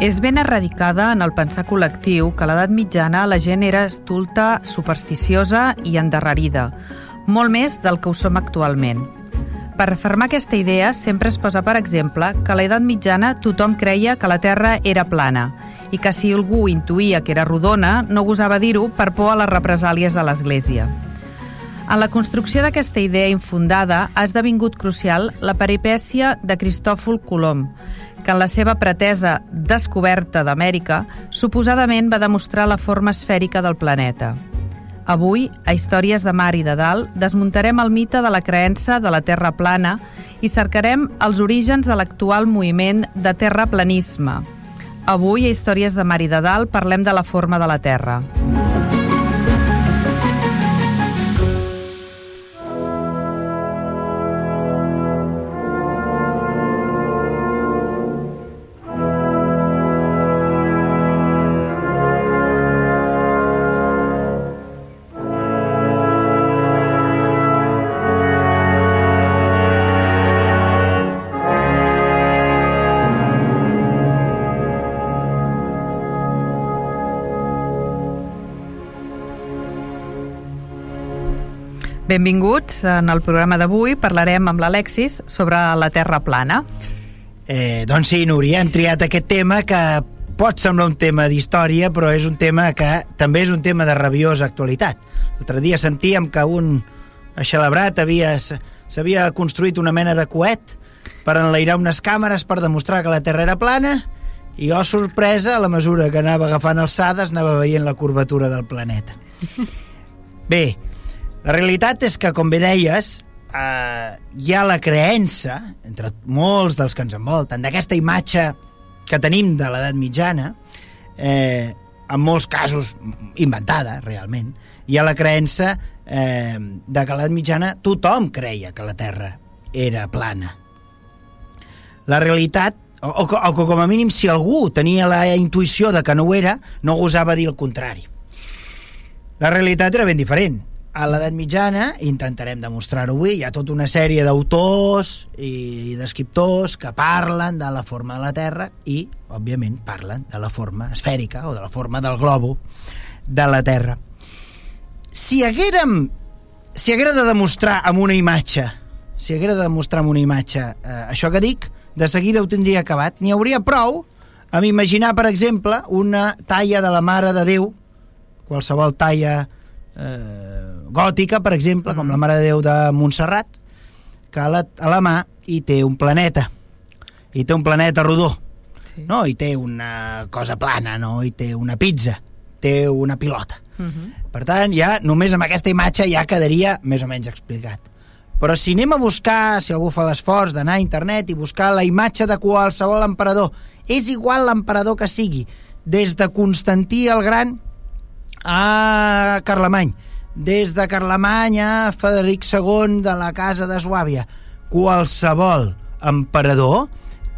És ben erradicada en el pensar col·lectiu que a l'edat mitjana la gent era estulta, supersticiosa i endarrerida, molt més del que ho som actualment. Per refermar aquesta idea, sempre es posa per exemple que a l'edat mitjana tothom creia que la Terra era plana i que si algú intuïa que era rodona no gosava dir-ho per por a les represàlies de l'Església. En la construcció d'aquesta idea infundada ha esdevingut crucial la peripècia de Cristòfol Colom, que en la seva pretesa descoberta d'Amèrica suposadament va demostrar la forma esfèrica del planeta. Avui, a Històries de Mar i de Dalt, desmuntarem el mite de la creença de la Terra plana i cercarem els orígens de l'actual moviment de terraplanisme. Avui, a Històries de Mar i de Dalt, parlem de la forma de la Terra. Benvinguts. En el programa d'avui parlarem amb l'Alexis sobre la Terra plana. Eh, doncs sí, Núria, hem triat aquest tema que pot semblar un tema d'història, però és un tema que també és un tema de rabiosa actualitat. L'altre dia sentíem que un celebrat havia s'havia construït una mena de coet per enlairar unes càmeres per demostrar que la Terra era plana i, oh, sorpresa, a la mesura que anava agafant alçades, anava veient la curvatura del planeta. Bé, la realitat és que, com bé deies, eh, hi ha la creença, entre molts dels que ens envolten, d'aquesta imatge que tenim de l'edat mitjana, eh, en molts casos inventada, realment, hi ha la creença eh, de que l'edat mitjana tothom creia que la Terra era plana. La realitat, o, o, o que com a mínim si algú tenia la intuïció de que no ho era, no gosava dir el contrari. La realitat era ben diferent a l'edat mitjana, intentarem demostrar-ho avui, hi ha tota una sèrie d'autors i d'escriptors que parlen de la forma de la Terra i, òbviament, parlen de la forma esfèrica o de la forma del globo de la Terra. Si haguérem si haguera de demostrar amb una imatge si haguera de demostrar amb una imatge eh, això que dic, de seguida ho tindria acabat. N'hi hauria prou amb imaginar, per exemple, una talla de la Mare de Déu, qualsevol talla eh, gòtica, per exemple, com la mm. Mare de Déu de Montserrat, que a la, a la mà hi té un planeta, i té un planeta rodó, sí. no? i té una cosa plana, no? i té una pizza, té una pilota. Uh mhm. -huh. Per tant, ja només amb aquesta imatge ja quedaria més o menys explicat. Però si anem a buscar, si algú fa l'esforç d'anar a internet i buscar la imatge de qualsevol emperador, és igual l'emperador que sigui, des de Constantí el Gran a Carlemany, des de Carlemany a Frederic II de la Casa de Suàbia. Qualsevol emperador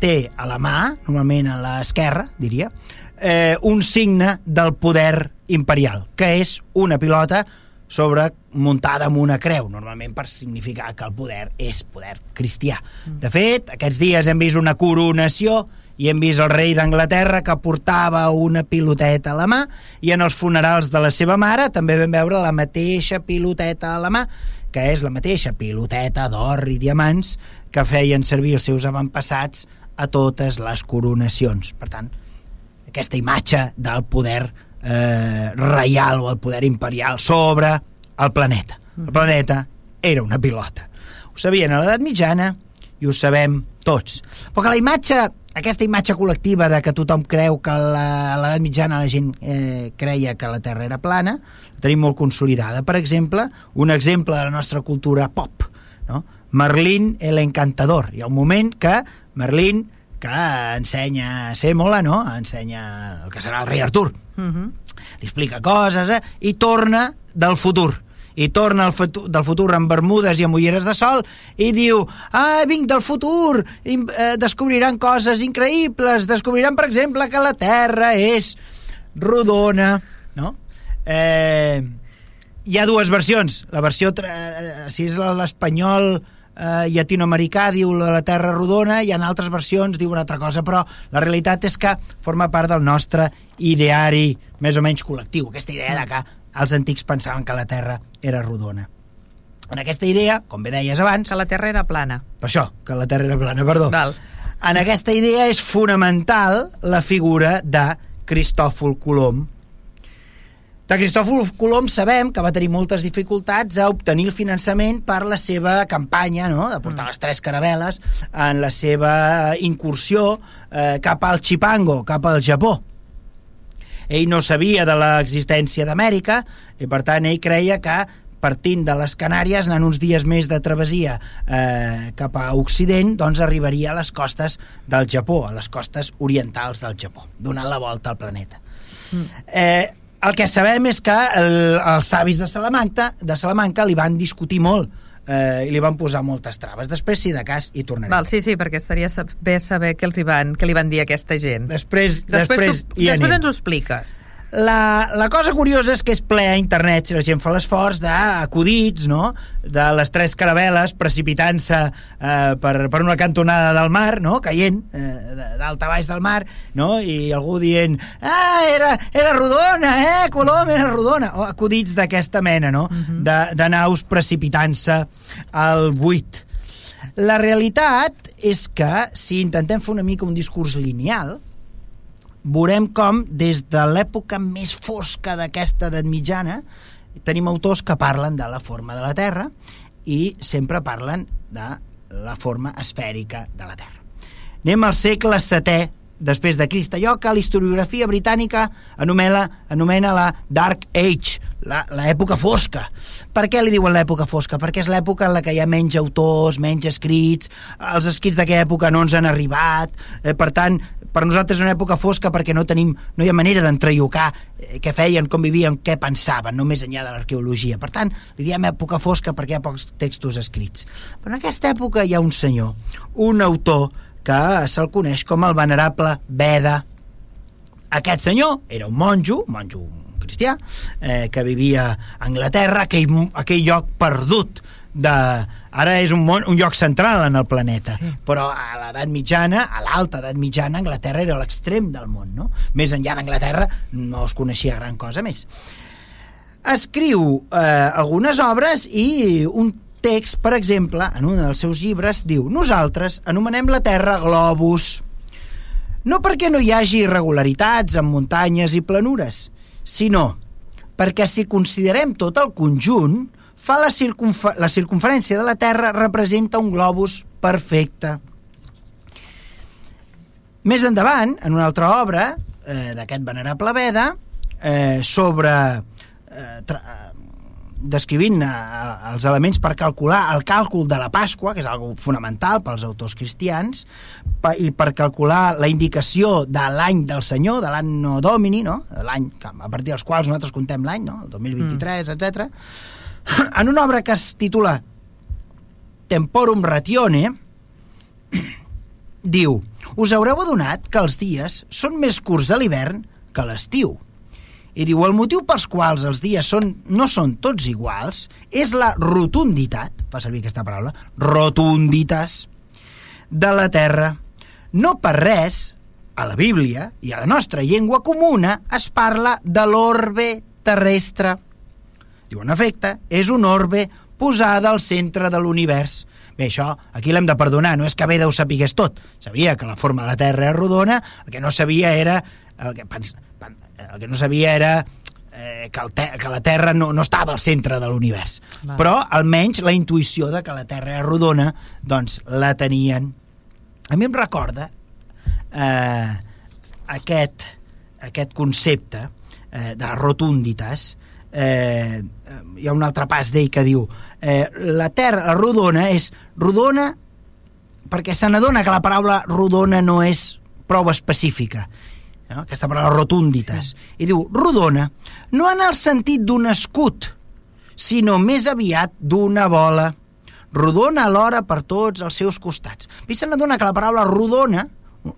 té a la mà, normalment a l'esquerra, diria, eh, un signe del poder imperial, que és una pilota sobre muntada amb una creu, normalment per significar que el poder és poder cristià. De fet, aquests dies hem vist una coronació i hem vist el rei d'Anglaterra que portava una piloteta a la mà i en els funerals de la seva mare també vam veure la mateixa piloteta a la mà que és la mateixa piloteta d'or i diamants que feien servir els seus avantpassats a totes les coronacions. Per tant, aquesta imatge del poder eh, reial o el poder imperial sobre el planeta. El planeta era una pilota. Ho sabien a l'edat mitjana i ho sabem tots. Però que la imatge aquesta imatge col·lectiva de que tothom creu que la, a l'edat mitjana la gent eh, creia que la Terra era plana, la tenim molt consolidada. Per exemple, un exemple de la nostra cultura pop, no? Merlín el Encantador. Hi ha un moment que Merlín que ensenya a ser mola, no? Ensenya el que serà el rei Artur. Uh -huh. Li explica coses, eh? I torna del futur i torna al futur, del futur amb bermudes i amb ulleres de sol i diu, ah, vinc del futur i, eh, descobriran coses increïbles descobriran, per exemple, que la Terra és rodona no? Eh, hi ha dues versions la versió, eh, si és l'espanyol eh, llatinoamericà diu la, la Terra rodona, hi ha altres versions diu una altra cosa, però la realitat és que forma part del nostre ideari més o menys col·lectiu, aquesta idea de que els antics pensaven que la Terra era rodona. En aquesta idea, com bé deies abans... Que la Terra era plana. Per això, que la Terra era plana, perdó. Val. En aquesta idea és fonamental la figura de Cristòfol Colom. De Cristòfol Colom sabem que va tenir moltes dificultats a obtenir el finançament per la seva campanya, no?, de portar les tres caravel·les en la seva incursió eh, cap al Chipango, cap al Japó ell no sabia de l'existència d'Amèrica i per tant ell creia que partint de les Canàries, anant uns dies més de travessia eh, cap a Occident, doncs arribaria a les costes del Japó, a les costes orientals del Japó, donant la volta al planeta. Mm. Eh, el que sabem és que el, els savis de Salamanca, de Salamanca li van discutir molt eh, i li van posar moltes traves. Després, si de cas, hi tornarem. Val, sí, sí, perquè estaria bé saber què els hi van, què li van dir a aquesta gent. Després, Després, després, tu, després ens ho expliques. La, la cosa curiosa és que és ple a internet si la gent fa l'esforç d'acudits, no?, de les tres caravel·les precipitant-se eh, per, per una cantonada del mar, no?, caient eh, d'alt a baix del mar, no?, i algú dient ah, era, era rodona, eh, Colom era rodona, o acudits d'aquesta mena, no?, uh -huh. de, de naus precipitant-se al buit. La realitat és que si intentem fer una mica un discurs lineal, veurem com des de l'època més fosca d'aquesta edat mitjana tenim autors que parlen de la forma de la Terra i sempre parlen de la forma esfèrica de la Terra. Anem al segle VII després de Crist, allò que la historiografia britànica anomena, anomena la Dark Age, l'època fosca. Per què li diuen l'època fosca? Perquè és l'època en la que hi ha menys autors, menys escrits, els escrits d'aquella època no ens han arribat, eh, per tant, per nosaltres és una època fosca perquè no tenim no hi ha manera d'entrellocar eh, què feien, com vivien, què pensaven, no més enllà de l'arqueologia. Per tant, li diem època fosca perquè hi ha pocs textos escrits. Però en aquesta època hi ha un senyor, un autor que se'l coneix com el venerable Beda. Aquest senyor era un monjo, un monjo cristià, eh, que vivia a Anglaterra, aquell, aquell lloc perdut de... Ara és un, món, un lloc central en el planeta, sí. però a l'edat mitjana, a l'alta edat mitjana, Anglaterra era l'extrem del món, no? Més enllà d'Anglaterra no es coneixia gran cosa més. Escriu eh, algunes obres i un text, per exemple, en un dels seus llibres, diu Nosaltres anomenem la Terra globus, no perquè no hi hagi irregularitats en muntanyes i planures, sinó perquè si considerem tot el conjunt, fa la, circunfer la circunferència de la Terra representa un globus perfecte. Més endavant, en una altra obra eh, d'aquest venerable Veda, eh, sobre eh, descrivint eh, els elements per calcular el càlcul de la Pasqua, que és algo fonamental pels autors cristians, pa, i per calcular la indicació de l'any del Senyor, de l'anno domini, no? l'any a partir dels quals nosaltres contem l'any, no? el 2023, mm. etc. En una obra que es titula Temporum Ratione, diu us haureu adonat que els dies són més curts a l'hivern que a l'estiu i diu, el motiu pels quals els dies són, no són tots iguals és la rotunditat, fa servir aquesta paraula, rotunditas, de la Terra. No per res, a la Bíblia i a la nostra llengua comuna es parla de l'orbe terrestre. Diu, en efecte, és un orbe posada al centre de l'univers. Bé, això aquí l'hem de perdonar, no és que Beda ho sapigués tot. Sabia que la forma de la Terra era rodona, el que no sabia era... El que, pens, el que no sabia era eh, que, el te que la Terra no, no estava al centre de l'univers. Però almenys la intuïció de que la Terra era rodona, doncs la tenien. A mi em recorda eh, aquest, aquest concepte eh, de rotunditas eh, hi ha un altre pas d'ell que diu eh, la Terra, la rodona, és rodona perquè se n'adona que la paraula rodona no és prou específica no? aquesta paraula rotunditas sí. i diu rodona no en el sentit d'un escut sinó més aviat d'una bola rodona alhora per tots els seus costats. I se n'adona que la paraula rodona,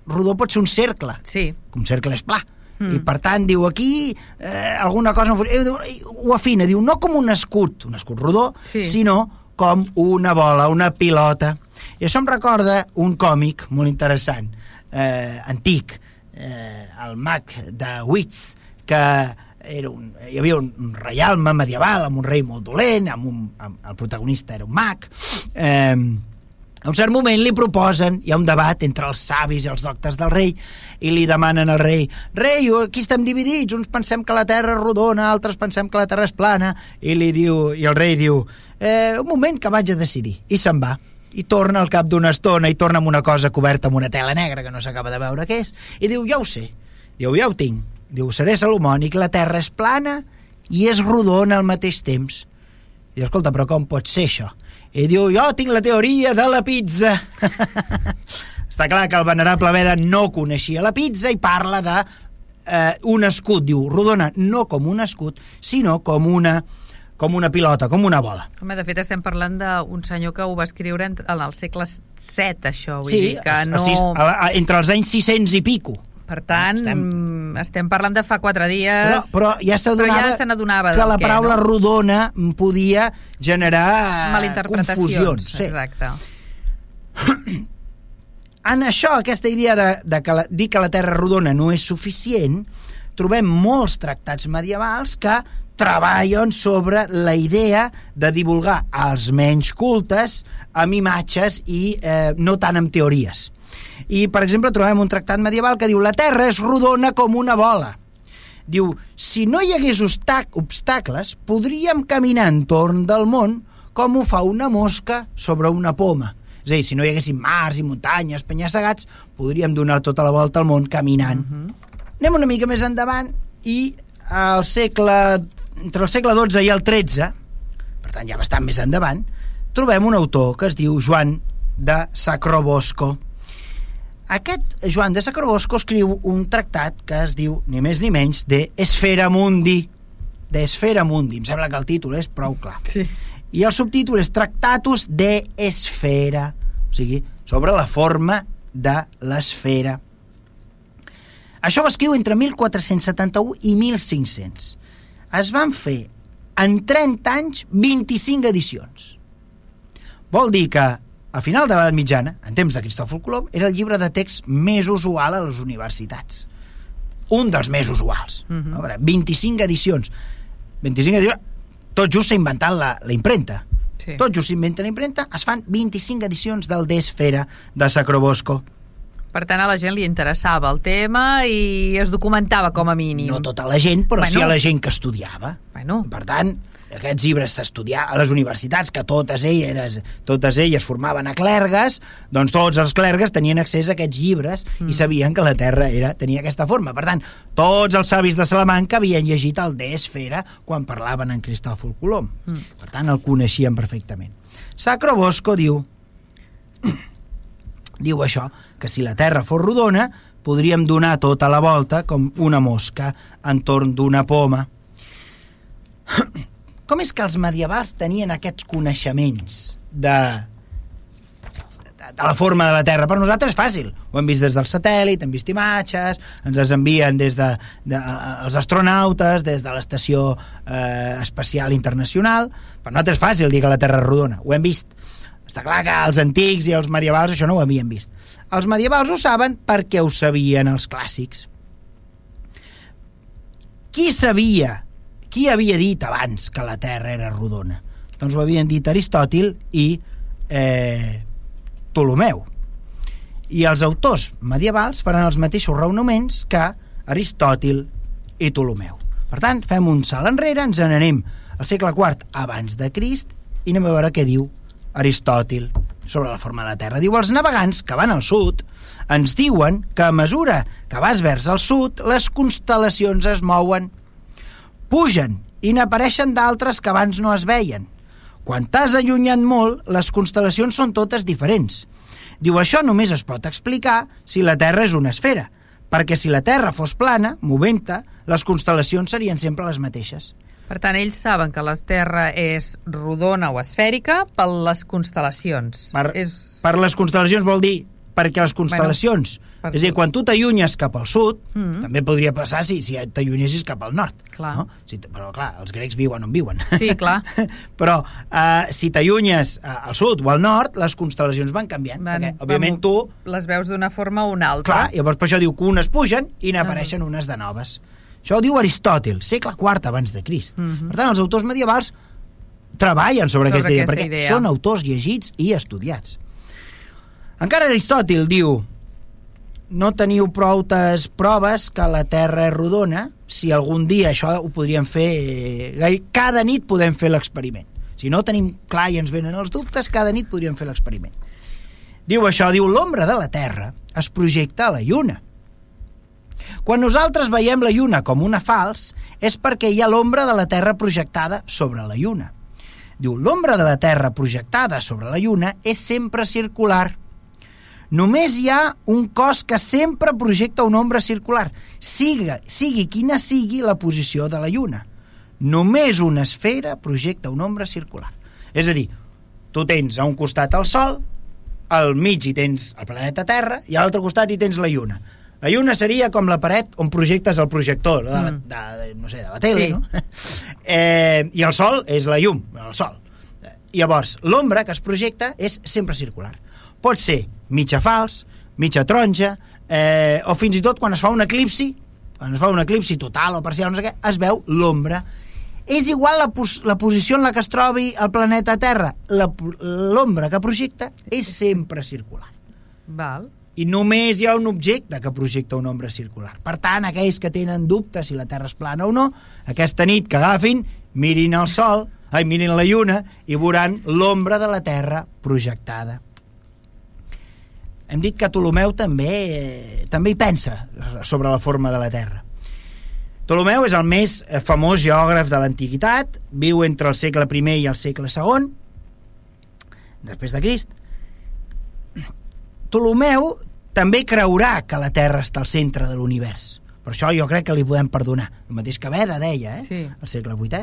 rodó pot ser un cercle, Sí. un cercle és pla, mm. i per tant diu aquí eh, alguna cosa no, eh, ho afina, diu no com un escut, un escut rodó, Sí. sinó com una bola, una pilota. I això em recorda un còmic molt interessant, eh, antic, eh, el mag de Wits, que era un, hi havia un, reialme medieval amb un rei molt dolent, amb un, amb, el protagonista era un mag, eh, a un cert moment li proposen, hi ha un debat entre els savis i els doctes del rei, i li demanen al rei, rei, aquí estem dividits, uns pensem que la terra és rodona, altres pensem que la terra és plana, i, li diu, i el rei diu, eh, un moment que vaig a decidir, i se'n va i torna al cap d'una estona i torna amb una cosa coberta amb una tela negra que no s'acaba de veure què és, i diu, ja ho sé, diu, ja ho tinc, diu, seré salomònic, la terra és plana i és rodona al mateix temps. I diu, escolta, però com pot ser això? I diu, jo tinc la teoria de la pizza. Està clar que el venerable Veda no coneixia la pizza i parla de eh, un escut, diu, rodona no com un escut, sinó com una com una pilota, com una bola. Home, de fet, estem parlant d'un senyor que ho va escriure en, en el segle VII, això. Vull Sí, dir que no... a, entre els anys 600 i pico. Per tant, Estem- estem, parlant de fa quatre dies... però ja però s'adonava ja se n'adonava que la què, paraula no? rodona podia generar confusions. Sí. Exacte. En això, aquesta idea de, de que la, dir que la Terra rodona no és suficient, trobem molts tractats medievals que treballen sobre la idea de divulgar als menys cultes amb imatges i eh, no tant amb teories. I, per exemple, trobem un tractat medieval que diu la Terra és rodona com una bola. Diu, si no hi hagués obstac obstacles, podríem caminar entorn del món com ho fa una mosca sobre una poma. És a dir, si no hi haguessin mars i muntanyes, penya-segats, podríem donar tota la volta al món caminant. Uh -huh. Anem una mica més endavant i al segle, entre el segle XII i el XIII, per tant ja bastant més endavant, trobem un autor que es diu Joan de Sacrobosco. Aquest Joan de Sacrobosco escriu un tractat que es diu, ni més ni menys, de Esfera Mundi. De Esfera Mundi. Em sembla que el títol és prou clar. Sí. I el subtítol és Tractatus de Esfera, o sigui, sobre la forma de l'esfera. Això ho escriu entre 1471 i 1500. Es van fer en 30 anys 25 edicions. Vol dir que a final de l'edat mitjana, en temps de Cristòfol Colom, era el llibre de text més usual a les universitats. Un dels més usuals. Uh Mhm. -huh. veure, 25 edicions. 25 edicions, tot just s'ha inventat la, la impremta. Sí. Tot just s'inventa la impremta, es fan 25 edicions del Desfera de Sacrobosco. Per tant, a la gent li interessava el tema i es documentava com a mínim. No tota la gent, però Bueno. sí a la gent que estudiava. Bueno, Per tant, aquests llibres s'estudiaven a les universitats, que totes elles, totes elles formaven a clergues, doncs tots els clergues tenien accés a aquests llibres mm. i sabien que la Terra era, tenia aquesta forma. Per tant, tots els savis de Salamanca havien llegit el De Esfera quan parlaven en Cristòfol Colom. Mm. Per tant, el coneixien perfectament. Sacro Bosco diu diu això, que si la Terra fos rodona, podríem donar tota la volta com una mosca entorn d'una poma. Com és que els medievals tenien aquests coneixements de, de, de la forma de la Terra? Per nosaltres és fàcil. Ho hem vist des del satèl·lit, hem vist imatges, ens les envien des de, de els astronautes, des de l'Estació eh, Espacial Internacional. Per nosaltres és fàcil dir que la Terra és rodona. Ho hem vist. Està clar que els antics i els medievals això no ho havien vist. Els medievals ho saben perquè ho sabien els clàssics. Qui sabia, qui havia dit abans que la Terra era rodona? Doncs ho havien dit Aristòtil i eh, Ptolomeu. I els autors medievals faran els mateixos raonaments que Aristòtil i Ptolomeu. Per tant, fem un salt enrere, ens n'anem al segle IV abans de Crist i anem a veure què diu Aristòtil sobre la forma de la Terra. Diu, els navegants que van al sud ens diuen que a mesura que vas vers al sud, les constel·lacions es mouen, pugen i n'apareixen d'altres que abans no es veien. Quan t'has allunyat molt, les constel·lacions són totes diferents. Diu, això només es pot explicar si la Terra és una esfera, perquè si la Terra fos plana, movent-te, les constel·lacions serien sempre les mateixes. Per tant, ells saben que la Terra és rodona o esfèrica per les constel·lacions. Per, és... per les constel·lacions vol dir perquè les constel·lacions... Bueno, per és a dir, quan tu t'allunyes cap al sud, Mm -hmm. també podria passar si, si t'allunyessis cap al nord. Clar. No? Si, però, clar, els grecs viuen on viuen. Sí, clar. però eh, si t'allunyes eh, al sud o al nord, les constel·lacions van canviant. Van- perquè, òbviament, van- tu... Les veus d'una forma o una altra. Clar, llavors per això diu que unes pugen i Ah. n'apareixen unes de noves. Això ho diu Aristòtil, segle IV abans de Crist. Mhm. Per tant, els autors medievals treballen sobre, Sobre aquesta idea, aquesta perquè idea. són autors llegits i estudiats. Encara Aristòtil diu no teniu proutes proves que la Terra és rodona, si algun dia això ho podríem fer... Cada nit podem fer l'experiment. Si no tenim clar i ens venen els dubtes, cada nit podríem fer l'experiment. Diu això, diu, l'ombra de la Terra es projecta a la Lluna. Quan nosaltres veiem la Lluna com una fals, és perquè hi ha l'ombra de la Terra projectada sobre la Lluna. Diu, l'ombra de la Terra projectada sobre la Lluna és sempre circular. Només hi ha un cos que sempre projecta una ombra circular, sigui, sigui quina sigui la posició de la Lluna. Només una esfera projecta una ombra circular. És a dir, tu tens a un costat el Sol, al mig hi tens el planeta Terra i a l'altre costat hi tens la Lluna. La lluna seria com la paret on projectes el projector de la, Mm. de, de, no sé, de la tele, Sí. no? Eh, I el sol és la llum, el sol. Llavors, l'ombra que es projecta és sempre circular. Pot ser mitja fals, mitja taronja, eh, o fins i tot quan es fa un eclipsi, quan es fa un eclipsi total o parcial, no sé què, es veu l'ombra. És igual la, pos la posició en la que es trobi el planeta Terra, l'ombra que projecta és sempre circular Val. I només hi ha un objecte que projecta una ombra circular. Per tant, aquells que tenen dubtes si la Terra és plana o no, aquesta nit que agafin, mirin el Sol, ai, mirin la Lluna i veuran l'ombra de la Terra projectada. Hem dit que Ptolomeu també, eh, també hi pensa sobre la forma de la Terra. Ptolomeu és el més eh, famós geògraf de l'antiguitat, viu entre el segle I i el segle II, després de Crist, Ptolomeu també creurà que la Terra està al centre de l'univers. Per això jo crec que li podem perdonar. El mateix que Beda deia, eh? Sí. al segle VIII,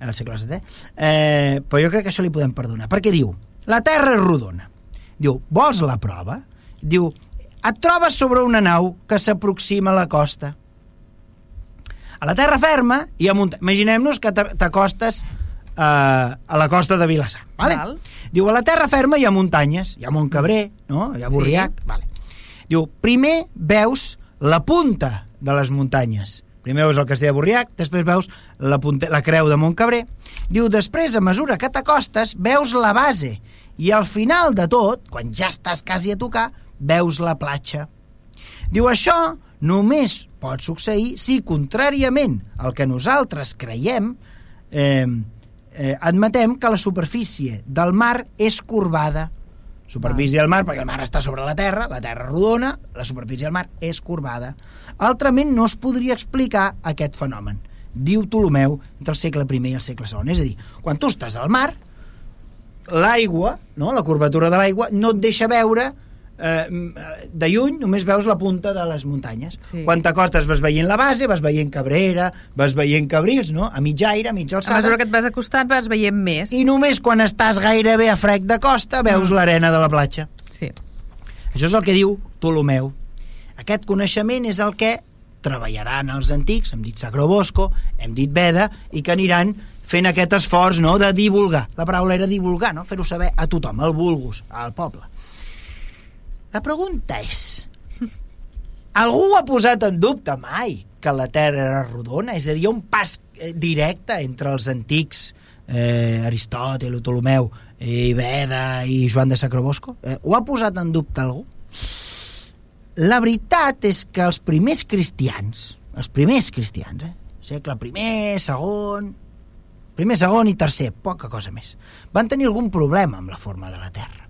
al segle VII. Eh, però jo crec que això li podem perdonar. Perquè diu, la Terra és rodona. Diu, vols la prova? Diu, et trobes sobre una nau que s'aproxima a la costa. A la terra ferma hi ha muntanyes. Imaginem-nos que t'a- t'acostes eh, a la costa de Vilassar. Vale? Val. Diu, a la terra ferma hi ha muntanyes, hi ha Montcabrer, no? hi ha Borriac. Sí. Vale. Diu, primer veus la punta de les muntanyes. Primer veus el castell de Borriac, després veus la, punta, la creu de Montcabrer. Diu, després, a mesura que t'acostes, veus la base. I al final de tot, quan ja estàs quasi a tocar, veus la platja. Diu, això només pot succeir si, contràriament al que nosaltres creiem, eh, eh, admetem que la superfície del mar és corbada. Superfície del mar, perquè el mar està sobre la terra, la terra rodona, la superfície del mar és corbada. Altrament no es podria explicar aquest fenomen, diu Ptolomeu entre el segle I i el segle II. És a dir, quan tu estàs al mar, l'aigua, no, la curvatura de l'aigua, no et deixa veure eh, de lluny només veus la punta de les muntanyes. Sí. Quan t'acostes vas veient la base, vas veient Cabrera, vas veient Cabrils, no? a mig aire, a mitja A alçada, mesura que et vas acostant vas veient més. i només quan estàs gairebé a frec de costa veus Mm. l'arena de la platja. Sí. Això és el que diu Ptolomeu. Aquest coneixement és el que treballaran els antics, hem dit Sacro Bosco, hem dit Veda, i que aniran fent aquest esforç no, de divulgar. La paraula era divulgar, no? fer-ho saber a tothom, al vulgus, al poble. La pregunta és, algú ha posat en dubte mai que la Terra era rodona? És a dir, un pas eh, directe entre els antics eh, Aristòtil, Ptolomeu, i Beda i Joan de Sacrobosco? Eh, ho ha posat en dubte algú? La veritat és que els primers cristians, els primers cristians, eh, segle primer, segon, primer, segon i tercer, poca cosa més, van tenir algun problema amb la forma de la Terra.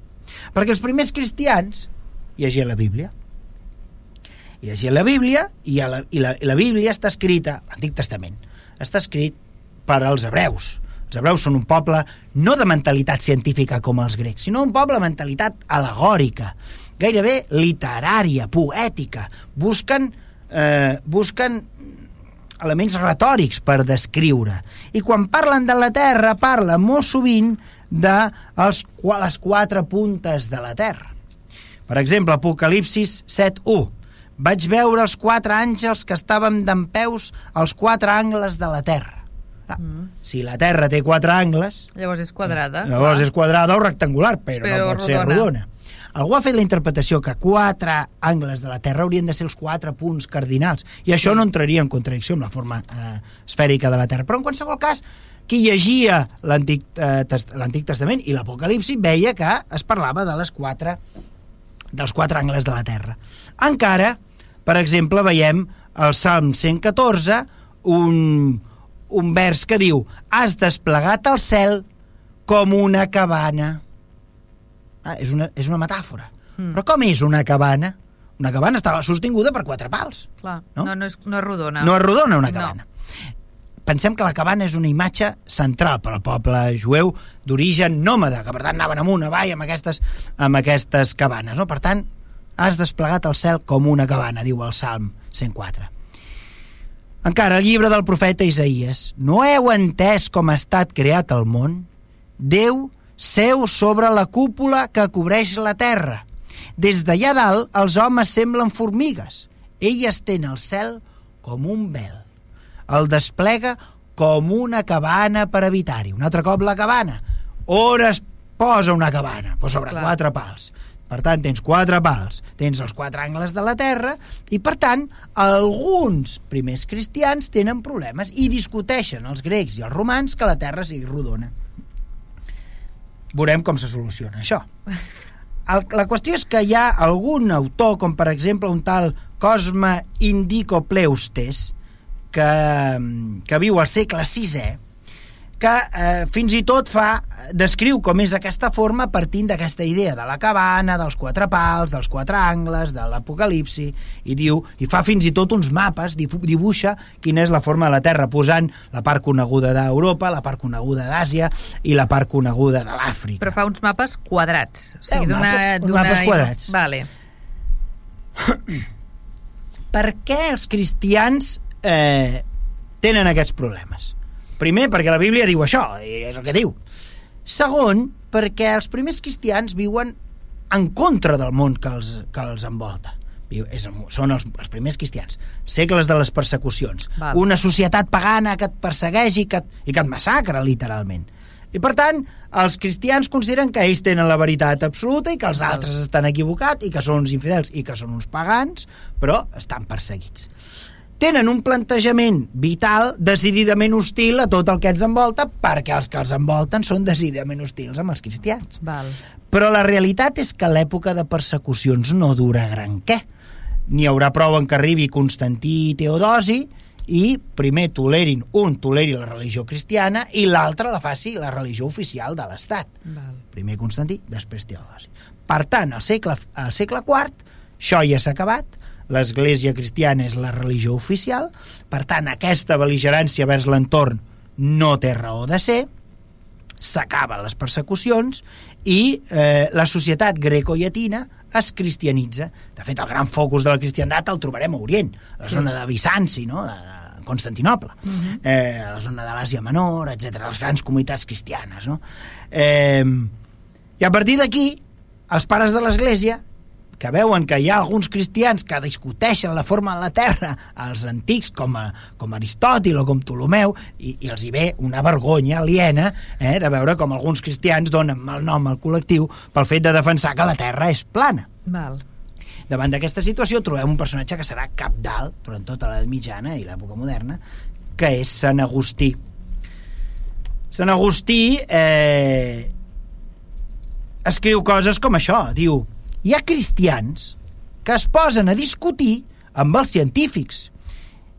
Perquè els primers cristians llegien la Bíblia. I llegien la Bíblia i, a la, i, la, i la Bíblia està escrita, l'Antic Testament, està escrit per als hebreus. Els hebreus són un poble no de mentalitat científica com els grecs, sinó un poble de mentalitat alegòrica. gairebé literària, poètica. Busquen, eh, busquen elements retòrics per descriure. I quan parlen de la Terra, parlen molt sovint de els, les quatre puntes de la Terra. Per exemple, Apocalipsis 7.1. Vaig veure els quatre àngels que estàvem d'en peus als quatre angles de la Terra. Ah, mm. Si la Terra té quatre angles... Llavors és quadrada. Llavors clar. és quadrada o rectangular, però, però no pot rodona. ser rodona. Algú ha fet la interpretació que quatre angles de la Terra haurien de ser els quatre punts cardinals, i això no entraria en contradicció amb la forma eh, esfèrica de la Terra. Però en qualsevol cas, qui llegia l'Antic eh, Testament i l'Apocalipsi veia que es parlava de les quatre dels quatre angles de la Terra. Encara, per exemple, veiem el Salm 114, un, un vers que diu Has desplegat el cel com una cabana. Ah, és, una, és una metàfora. Mm. Però com és una cabana? Una cabana estava sostinguda per quatre pals. Clar, no, no, no, és, no és rodona. No és rodona una cabana. No pensem que la cabana és una imatge central per al poble jueu d'origen nòmada, que per tant anaven amunt, avall, amb aquestes, amb aquestes cabanes. No? Per tant, has desplegat el cel com una cabana, diu el Salm 104. Encara, el llibre del profeta Isaías. No heu entès com ha estat creat el món? Déu seu sobre la cúpula que cobreix la terra. Des d'allà dalt, els homes semblen formigues. Ell estén el cel com un vel el desplega com una cabana per habitar-hi. Un altre cop la cabana. On es posa una cabana? Pues sobre Clar. quatre pals. Per tant, tens quatre pals, tens els quatre angles de la Terra i, per tant, alguns primers cristians tenen problemes i discuteixen els grecs i els romans que la Terra sigui rodona. Veurem com se soluciona això. El, la qüestió és que hi ha algun autor, com per exemple un tal Cosme Indico Pleustes, que, que viu al segle VI que eh, fins i tot fa descriu com és aquesta forma partint d'aquesta idea de la cabana, dels quatre pals, dels quatre angles, de l'apocalipsi, i diu, i fa fins i tot uns mapes, dibuixa quina és la forma de la Terra, posant la part coneguda d'Europa, la part coneguda d'Àsia i la part coneguda de l'Àfrica. Però fa uns mapes quadrats. O sigui, eh, mapa, mapes quadrats. Vale. per què els cristians eh, tenen aquests problemes. Primer, perquè la Bíblia diu això, i és el que diu. Segon, perquè els primers cristians viuen en contra del món que els, que els envolta. És, són els, els primers cristians. Segles de les persecucions. Val. Una societat pagana que et persegueix i que, i que et massacra, literalment. I, per tant, els cristians consideren que ells tenen la veritat absoluta i que els altres estan equivocats i que són uns infidels i que són uns pagans, però estan perseguits tenen un plantejament vital decididament hostil a tot el que ens envolta perquè els que els envolten són decididament hostils amb els cristians. Val. Però la realitat és que l'època de persecucions no dura gran què. N'hi haurà prou en que arribi Constantí i Teodosi i primer tolerin, un toleri la religió cristiana i l'altre la faci la religió oficial de l'Estat. Primer Constantí, després Teodosi. Per tant, al segle, al segle IV, això ja s'ha acabat, l'Església cristiana és la religió oficial, per tant, aquesta beligerància vers l'entorn no té raó de ser, s'acaben les persecucions i eh, la societat greco-llatina es cristianitza. De fet, el gran focus de la cristiandat el trobarem a Orient, a la zona de Bizanci, no? de Constantinople, uh mhm. -huh. eh, a la zona de l'Àsia Menor, etc, les grans comunitats cristianes. No? Eh, I a partir d'aquí, els pares de l'Església que veuen que hi ha alguns cristians que discuteixen la forma de la Terra als antics com, a, com Aristòtil o com Ptolomeu i, i els hi ve una vergonya aliena eh, de veure com alguns cristians donen mal nom al col·lectiu pel fet de defensar que la Terra és plana. Val. Davant d'aquesta situació trobem un personatge que serà cap dalt durant tota l'edat mitjana i l'època moderna, que és Sant Agustí. Sant Agustí eh, escriu coses com això, diu hi ha cristians que es posen a discutir amb els científics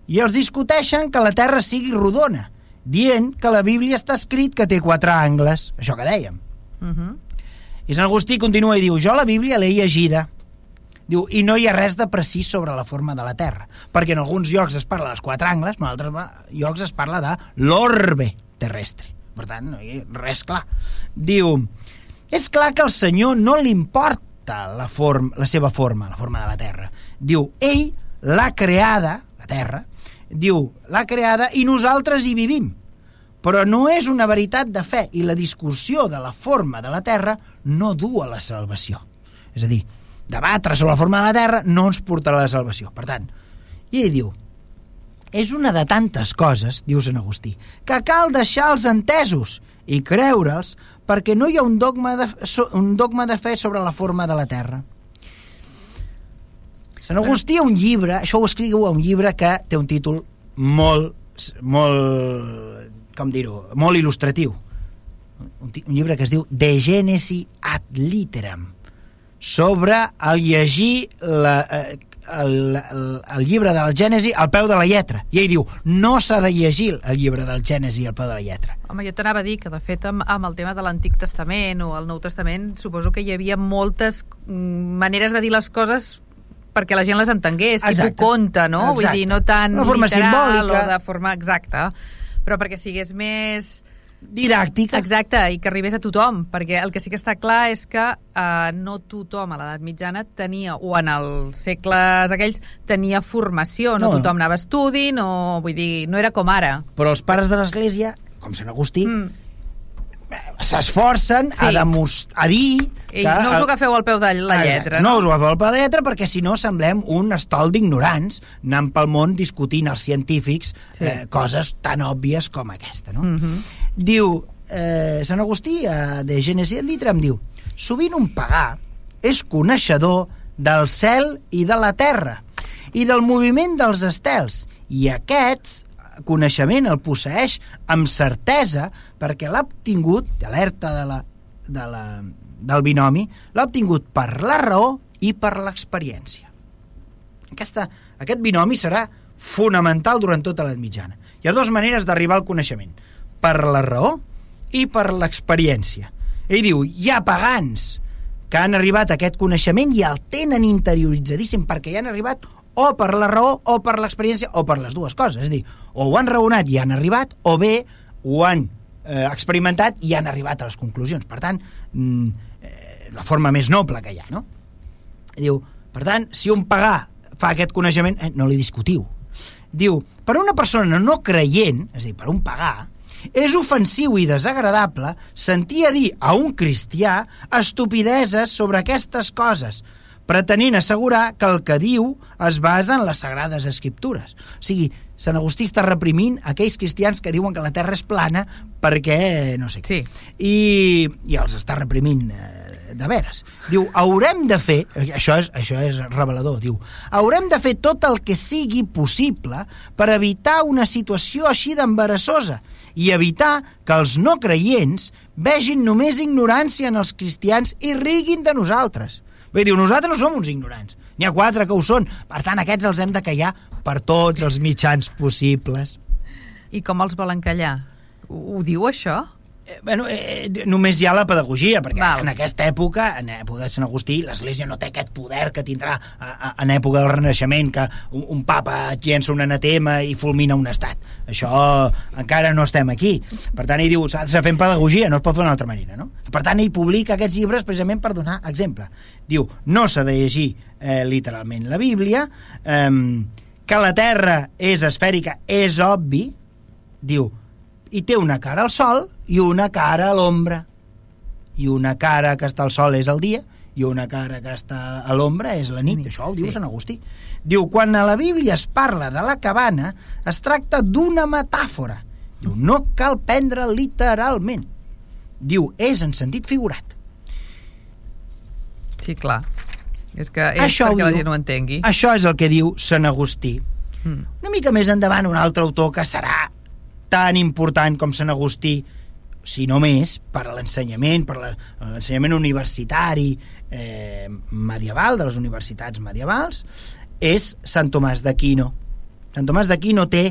i els discuteixen que la Terra sigui rodona, dient que la Bíblia està escrit que té quatre angles, això que dèiem. Uh mhm. -huh. I Sant Agustí continua i diu, jo la Bíblia l'he llegida, diu, i no hi ha res de precís sobre la forma de la Terra, perquè en alguns llocs es parla dels quatre angles, en altres llocs es parla de l'orbe terrestre. Per tant, no hi ha res clar. Diu, és clar que al Senyor no li importa adapta la, form, la seva forma, la forma de la Terra. Diu, ell l'ha creada, la Terra, diu, l'ha creada i nosaltres hi vivim. Però no és una veritat de fe i la discussió de la forma de la Terra no du a la salvació. És a dir, debatre sobre la forma de la Terra no ens portarà a la salvació. Per tant, i ell diu, és una de tantes coses, diu Sant Agustí, que cal deixar els entesos i creure'ls perquè no hi ha un dogma, de, un dogma de fe sobre la forma de la Terra. Sant Agustí ha un llibre, això ho escriu a un llibre que té un títol molt, molt, com dir-ho, molt il·lustratiu. Un, un llibre que es diu De Genesi ad Literam, sobre el llegir la, eh, el, el, el llibre del Gènesi al peu de la lletra. I ell diu, no s'ha de llegir el llibre del Gènesi al peu de la lletra. Home, jo t'anava a dir que, de fet, amb, amb el tema de l'Antic Testament o el Nou Testament, suposo que hi havia moltes mm, maneres de dir les coses perquè la gent les entengués, Exacte. tipus conte, no? Exacte. Vull dir, no tan Una forma literal simbòlica. o de forma exacta, però perquè sigués més Didàctica. Exacte, i que arribés a tothom, perquè el que sí que està clar és que eh, no tothom a l'edat mitjana tenia, o en els segles aquells, tenia formació, no, No, no. tothom anava a estudi, no, vull dir, no era com ara. Però els pares de l'Església, com Sant Agustí, Mm. S'esforcen Sí. a, demostrar, a dir... I no us ho agafeu al peu de la lletra, no? no? us ho agafeu al peu de la lletra perquè si no semblem un estol d'ignorants anant pel món discutint als científics Sí. eh, coses tan òbvies com aquesta. No? Mhm. Diu, eh, Sant Agustí, eh, de Genesi et Litram, diu sovint un pagà és coneixedor del cel i de la terra i del moviment dels estels i aquests coneixement el posseix amb certesa perquè l'ha obtingut, alerta de la, de la, del binomi, l'ha obtingut per la raó i per l'experiència. Aquesta, aquest binomi serà fonamental durant tota l'edat mitjana. Hi ha dues maneres d'arribar al coneixement, per la raó i per l'experiència. Ell diu, hi ha pagans que han arribat a aquest coneixement i el tenen interioritzadíssim perquè hi han arribat o per la raó o per l'experiència o per les dues coses. És dir, o ho han raonat i han arribat o bé ho han eh, experimentat i han arribat a les conclusions. Per tant, mm, eh, la forma més noble que hi ha, no? Diu, per tant, si un pagà fa aquest coneixement, eh, no li discutiu. Diu, per una persona no creient, és a dir, per un pagà, és ofensiu i desagradable sentir a dir a un cristià estupideses sobre aquestes coses, pretenent assegurar que el que diu es basa en les sagrades escriptures. O sigui, Sant Agustí està reprimint aquells cristians que diuen que la Terra és plana perquè no sé què. Sí. I, i els està reprimint eh, de veres. Diu, haurem de fer, això és, això és revelador, diu, haurem de fer tot el que sigui possible per evitar una situació així d'embarassosa i evitar que els no creients vegin només ignorància en els cristians i riguin de nosaltres. Vull dir, nosaltres no som uns ignorants. N'hi ha quatre que ho són. Per tant, aquests els hem de callar per tots els mitjans possibles. I com els volen callar? Ho, ho diu això? Eh, bueno, eh, només hi ha la pedagogia, perquè Val. en aquesta època, en època de Sant Agustí, l'Església no té aquest poder que tindrà a, a, en època del Renaixement, que un, un papa llença un anatema i fulmina un estat. Això encara no estem aquí. Per tant, ell diu, s'ha de fer pedagogia, no es pot fer d'una altra manera, no? Per tant, ell publica aquests llibres precisament per donar exemple. Diu, no s'ha de llegir eh, literalment la Bíblia, eh, que la Terra és esfèrica, és obvi, diu, i té una cara al sol i una cara a l'ombra. I una cara que està al sol és el dia i una cara que està a l'ombra és la nit. Nit, Això ho diu sí. Sant Agustí. Diu, quan a la Bíblia es parla de la cabana, es tracta d'una metàfora. Diu, no cal prendre literalment. Diu, és en sentit figurat. Sí, clar. És que és Això perquè la diu. gent ho entengui. Això és el que diu Sant Agustí. Mm. Una mica més endavant, un altre autor que serà tan important com Sant Agustí, si no més, per a l'ensenyament, per l'ensenyament universitari eh, medieval, de les universitats medievals, és Sant Tomàs d'Aquino. Sant Tomàs d'Aquino té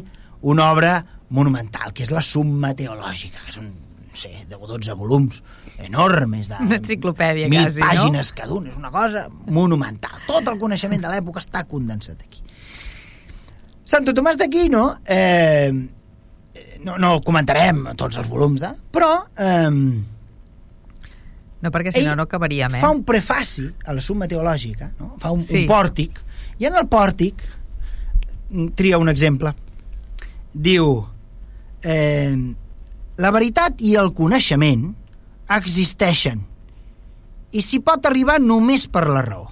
una obra monumental, que és la Summa Teològica, que és un, no sé, de 12 volums enormes, de Una enciclopèdia, mil quasi, no? pàgines cada un, és una cosa monumental. Tot el coneixement de l'època està condensat aquí. Santo Tomàs d'Aquino, eh, no, no comentarem tots els volums, de, però eh, No, perquè si no, no acabaríem, eh? fa un prefaci a la suma teològica, no? fa un, Sí. un pòrtic, i en el pòrtic mm, tria un exemple. Diu, eh, la veritat i el coneixement existeixen i s'hi pot arribar només per la raó.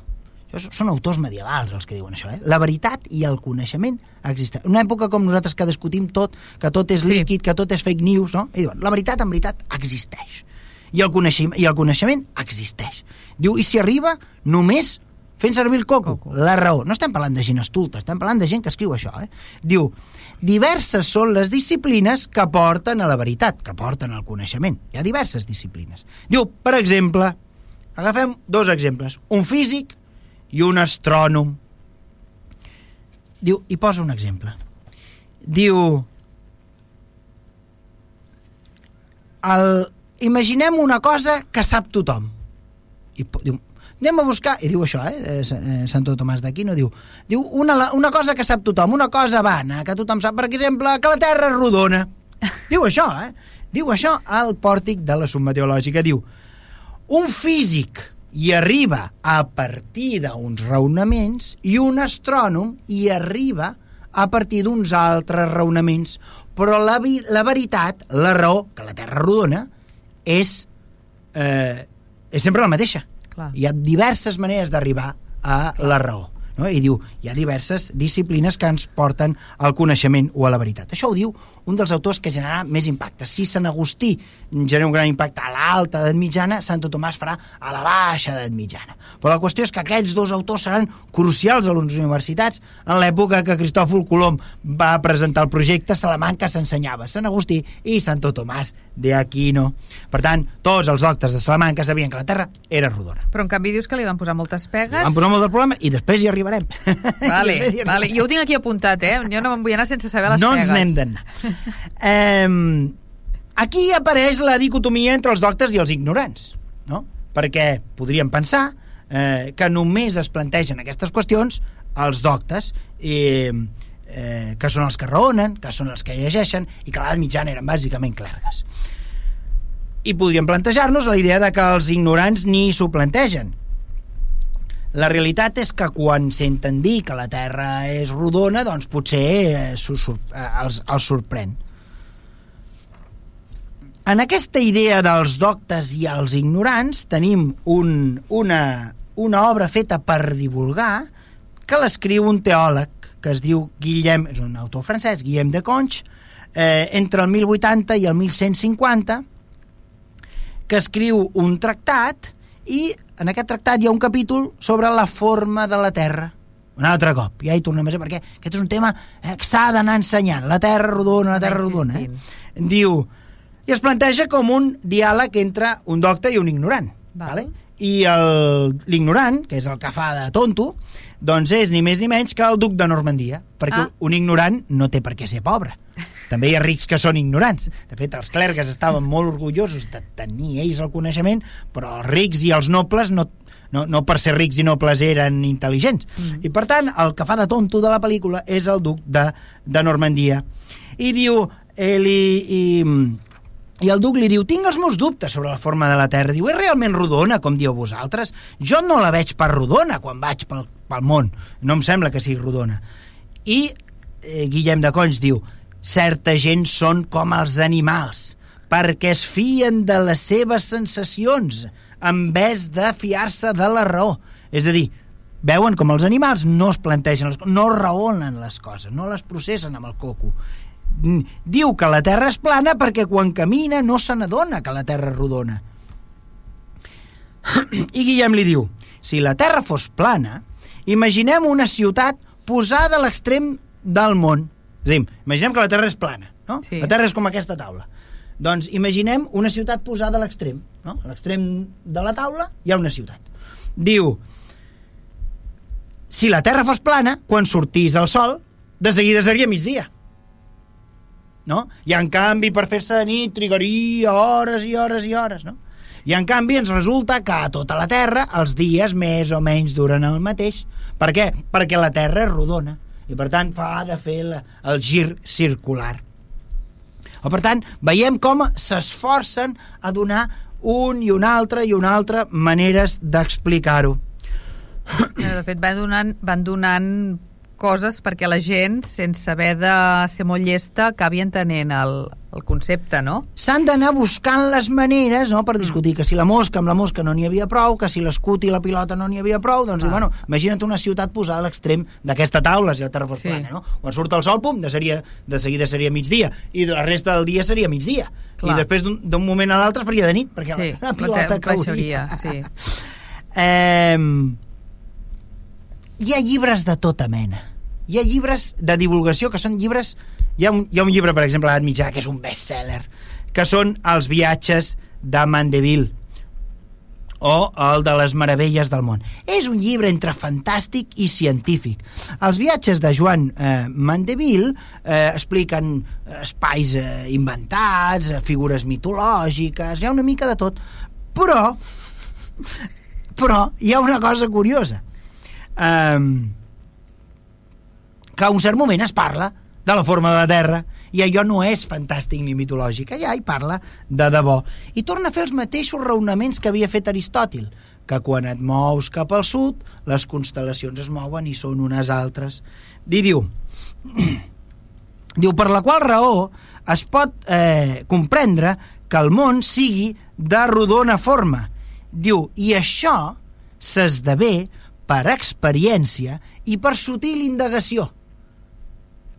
Són autors medievals els que diuen això, eh? La veritat i el coneixement existeixen. Una època com nosaltres que discutim tot, que tot és Sí. líquid, que tot és fake news, no? I diuen, la veritat en veritat existeix. I el coneixement, i el coneixement existeix. Diu, i s'hi arriba només fent servir el coco, Coco. la raó. No estem parlant de gent estulta, estem parlant de gent que escriu això, eh? Diu, diverses són les disciplines que porten a la veritat, que porten al coneixement. Hi ha diverses disciplines. Diu, per exemple, agafem dos exemples, un físic i un astrònom. Diu, i posa un exemple. Diu, el, imaginem una cosa que sap tothom. I diu, anem a buscar, i diu això, eh, eh, eh, Santo Tomàs d'Aquino, diu, diu una, una cosa que sap tothom, una cosa vana, que tothom sap, per exemple, que la Terra és rodona. Diu això, eh? Diu això al pòrtic de la summa teològica. Diu, un físic hi arriba a partir d'uns raonaments i un astrònom hi arriba a partir d'uns altres raonaments. Però la, vi- la veritat, la raó, que la Terra rodona, és, eh, és sempre la mateixa. Clar. Hi ha diverses maneres d'arribar a la raó. No? I diu, hi ha diverses disciplines que ens porten al coneixement o a la veritat. Això ho diu un dels autors que generarà més impacte. Si Sant Agustí genera un gran impacte a l'alta edat mitjana, Santo Tomàs farà a la baixa edat mitjana. Però la qüestió és que aquests dos autors seran crucials a les universitats. En l'època que Cristòfol Colom va presentar el projecte, Salamanca s'ensenyava Sant Agustí i Santo Tomàs de Aquino. Per tant, tots els doctes de Salamanca sabien que la Terra era rodona. Però en canvi dius que li van posar moltes pegues. Vam posar molt del problema i després hi arribarem. Vale, hi vale. arribarem. Jo ho tinc aquí apuntat, eh? Jo no me'n vull anar sense saber les no pegues. ens n'hem d'anar. eh, aquí apareix la dicotomia entre els doctes i els ignorants, no? Perquè podríem pensar eh, que només es plantegen aquestes qüestions als doctes eh, eh, que són els que raonen, que són els que llegeixen i que a l'edat mitjana eren bàsicament clergues. I podríem plantejar-nos la idea de que els ignorants ni s'ho plantegen. La realitat és que quan senten dir que la Terra és rodona, doncs potser eh, eh, els, els sorprèn. En aquesta idea dels doctes i els ignorants tenim un, una, una obra feta per divulgar que l'escriu un teòleg que es diu Guillem, és un autor francès, Guillem de Conch, eh, entre el 1080 i el 1150, que escriu un tractat i en aquest tractat hi ha un capítol sobre la forma de la Terra. Un altre cop, ja hi tornem a ser, perquè aquest és un tema eh, que s'ha d'anar ensenyant. La Terra rodona, la Terra rodona. Eh? Diu, i es planteja com un diàleg entre un docte i un ignorant. Val. Vale? I l'ignorant, que és el que fa de tonto, doncs és ni més ni menys que el duc de Normandia, perquè Ah. un ignorant no té per què ser pobre. També hi ha rics que són ignorants. De fet, els clergues estaven molt orgullosos de tenir ells el coneixement, però els rics i els nobles no, no, no per ser rics i nobles eren intel·ligents. Mm. I per tant, el que fa de tonto de la pel·lícula és el duc de, de Normandia. I diu, eh, li, i, i el duc li diu, tinc els meus dubtes sobre la forma de la Terra. Diu, és realment rodona, com dieu vosaltres? Jo no la veig per rodona quan vaig pel, pel món. No em sembla que sigui rodona. I eh, Guillem de Conys diu, certa gent són com els animals, perquè es fien de les seves sensacions en vez de fiar-se de la raó. És a dir, veuen com els animals no es plantegen, les, no raonen les coses, no les processen amb el coco. Diu que la Terra és plana perquè quan camina no se n'adona que la Terra és rodona. I Guillem li diu, si la Terra fos plana, imaginem una ciutat posada a l'extrem del món. És dir, imaginem que la Terra és plana, no? Sí. La Terra és com aquesta taula. Doncs imaginem una ciutat posada a l'extrem, no? A l'extrem de la taula hi ha una ciutat. Diu, si la Terra fos plana, quan sortís el sol, de seguida seria migdia. No? I en canvi, per fer-se de nit, trigaria hores i hores i hores, no? I en canvi ens resulta que a tota la Terra els dies més o menys duren el mateix. Per què? Perquè la Terra és rodona i per tant fa de fer la, el gir circular. O per tant, veiem com s'esforcen a donar un i un altre i una altra maneres d'explicar-ho. De fet, van donant, van donant coses perquè la gent, sense haver de ser molt llesta, acabi entenent el, el concepte, no? S'han d'anar buscant les maneres no, per discutir que si la mosca amb la mosca no n'hi havia prou, que si l'escut i la pilota no n'hi havia prou, doncs, ah. bueno, imagina't una ciutat posada a l'extrem d'aquesta taula, si la Terra fos sí. plana, no? Quan surt el sol, pum, de, seria, de seguida seria migdia, i la resta del dia seria migdia. Clar. I després d'un moment a l'altre faria de nit, perquè sí, la, la pilota cauria. Sí. eh, hi ha llibres de tota mena. Hi ha llibres de divulgació que són llibres... Hi ha un, hi ha un llibre, per exemple, a l'edat mitjana, que és un bestseller, que són Els viatges de Mandeville o el de les meravelles del món. És un llibre entre fantàstic i científic. Els viatges de Joan eh, Mandeville eh, expliquen espais eh, inventats, eh, figures mitològiques, hi ha una mica de tot. Però, però hi ha una cosa curiosa eh, que a un cert moment es parla de la forma de la Terra i allò no és fantàstic ni mitològic, allà hi parla de debò. I torna a fer els mateixos raonaments que havia fet Aristòtil, que quan et mous cap al sud, les constel·lacions es mouen i són unes altres. I diu, diu per la qual raó es pot eh, comprendre que el món sigui de rodona forma. Diu, i això s'esdevé per experiència i per sutil indagació.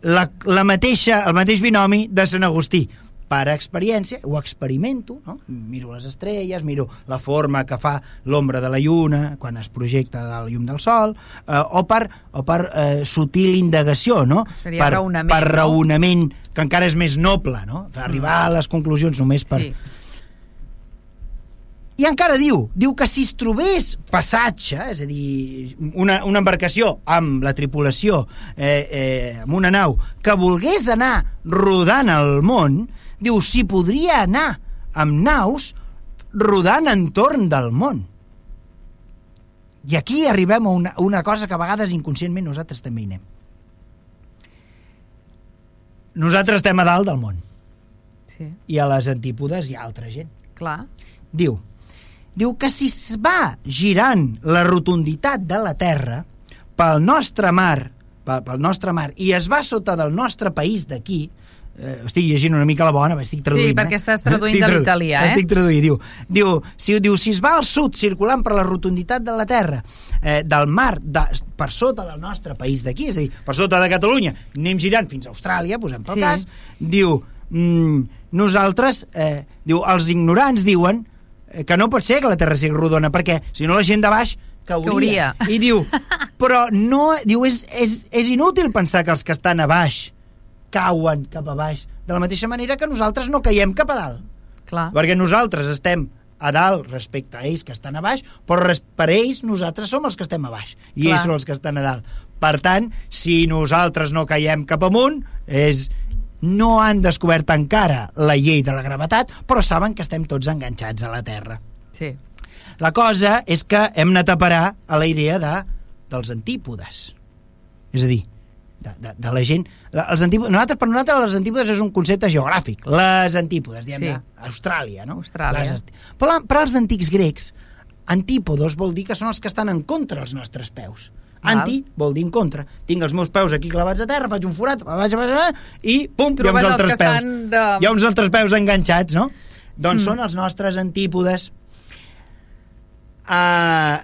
La, la mateixa, el mateix binomi de Sant Agustí. Per experiència, ho experimento, no? miro les estrelles, miro la forma que fa l'ombra de la lluna quan es projecta del llum del sol, eh, o per, o per eh, sutil indagació, no? Seria per, raonament, per raonament, no? que encara és més noble, no? Arribar a les conclusions només per... Sí i encara diu, diu que si es trobés passatge, és a dir, una, una embarcació amb la tripulació, eh, eh, amb una nau, que volgués anar rodant el món, diu, si podria anar amb naus rodant entorn del món. I aquí arribem a una, una cosa que a vegades inconscientment nosaltres també hi anem. Nosaltres estem a dalt del món. Sí. I a les antípodes hi ha altra gent. Clar. Diu, diu que si es va girant la rotunditat de la Terra pel nostre mar, pel nostre mar, i es va sota del nostre país d'aquí, eh, estic llegint una mica la bona, estic traduint. Sí, perquè estàs traduint de l'italià, eh? Estic traduint, diu, diu, si, diu, si es va al sud circulant per la rotunditat de la Terra, eh, del mar, de, per sota del nostre país d'aquí, és a dir, per sota de Catalunya, anem girant fins a Austràlia, posem pel sí. cas, diu, mm, nosaltres, eh, diu, els ignorants diuen Eh, que no pot ser que la Terra sigui rodona, perquè si no la gent de baix cauria. cauria. I diu, però no, diu, és, és, és inútil pensar que els que estan a baix cauen cap a baix, de la mateixa manera que nosaltres no caiem cap a dalt. Clar. Perquè nosaltres estem a dalt respecte a ells que estan a baix, però per ells nosaltres som els que estem a baix i Clar. ells són els que estan a dalt. Per tant, si nosaltres no caiem cap amunt, és, no han descobert encara la llei de la gravetat, però saben que estem tots enganxats a la Terra. Sí. La cosa és que hem anat a parar a la idea de, dels antípodes. És a dir, de, de, de la gent... Els antípodes, nosaltres, per nosaltres les antípodes és un concepte geogràfic. Les antípodes, diguem sí. Austràlia, no? Austràlia. Les, però, però els antics grecs, antípodos vol dir que són els que estan en contra dels nostres peus. Anti vol dir en contra. Tinc els meus peus aquí clavats a terra, faig un forat, vaig, vaig, vaig, i pum, Trobes hi ha uns altres peus. De... Hi ha uns altres peus enganxats, no? Doncs mm. són els nostres antípodes. Uh,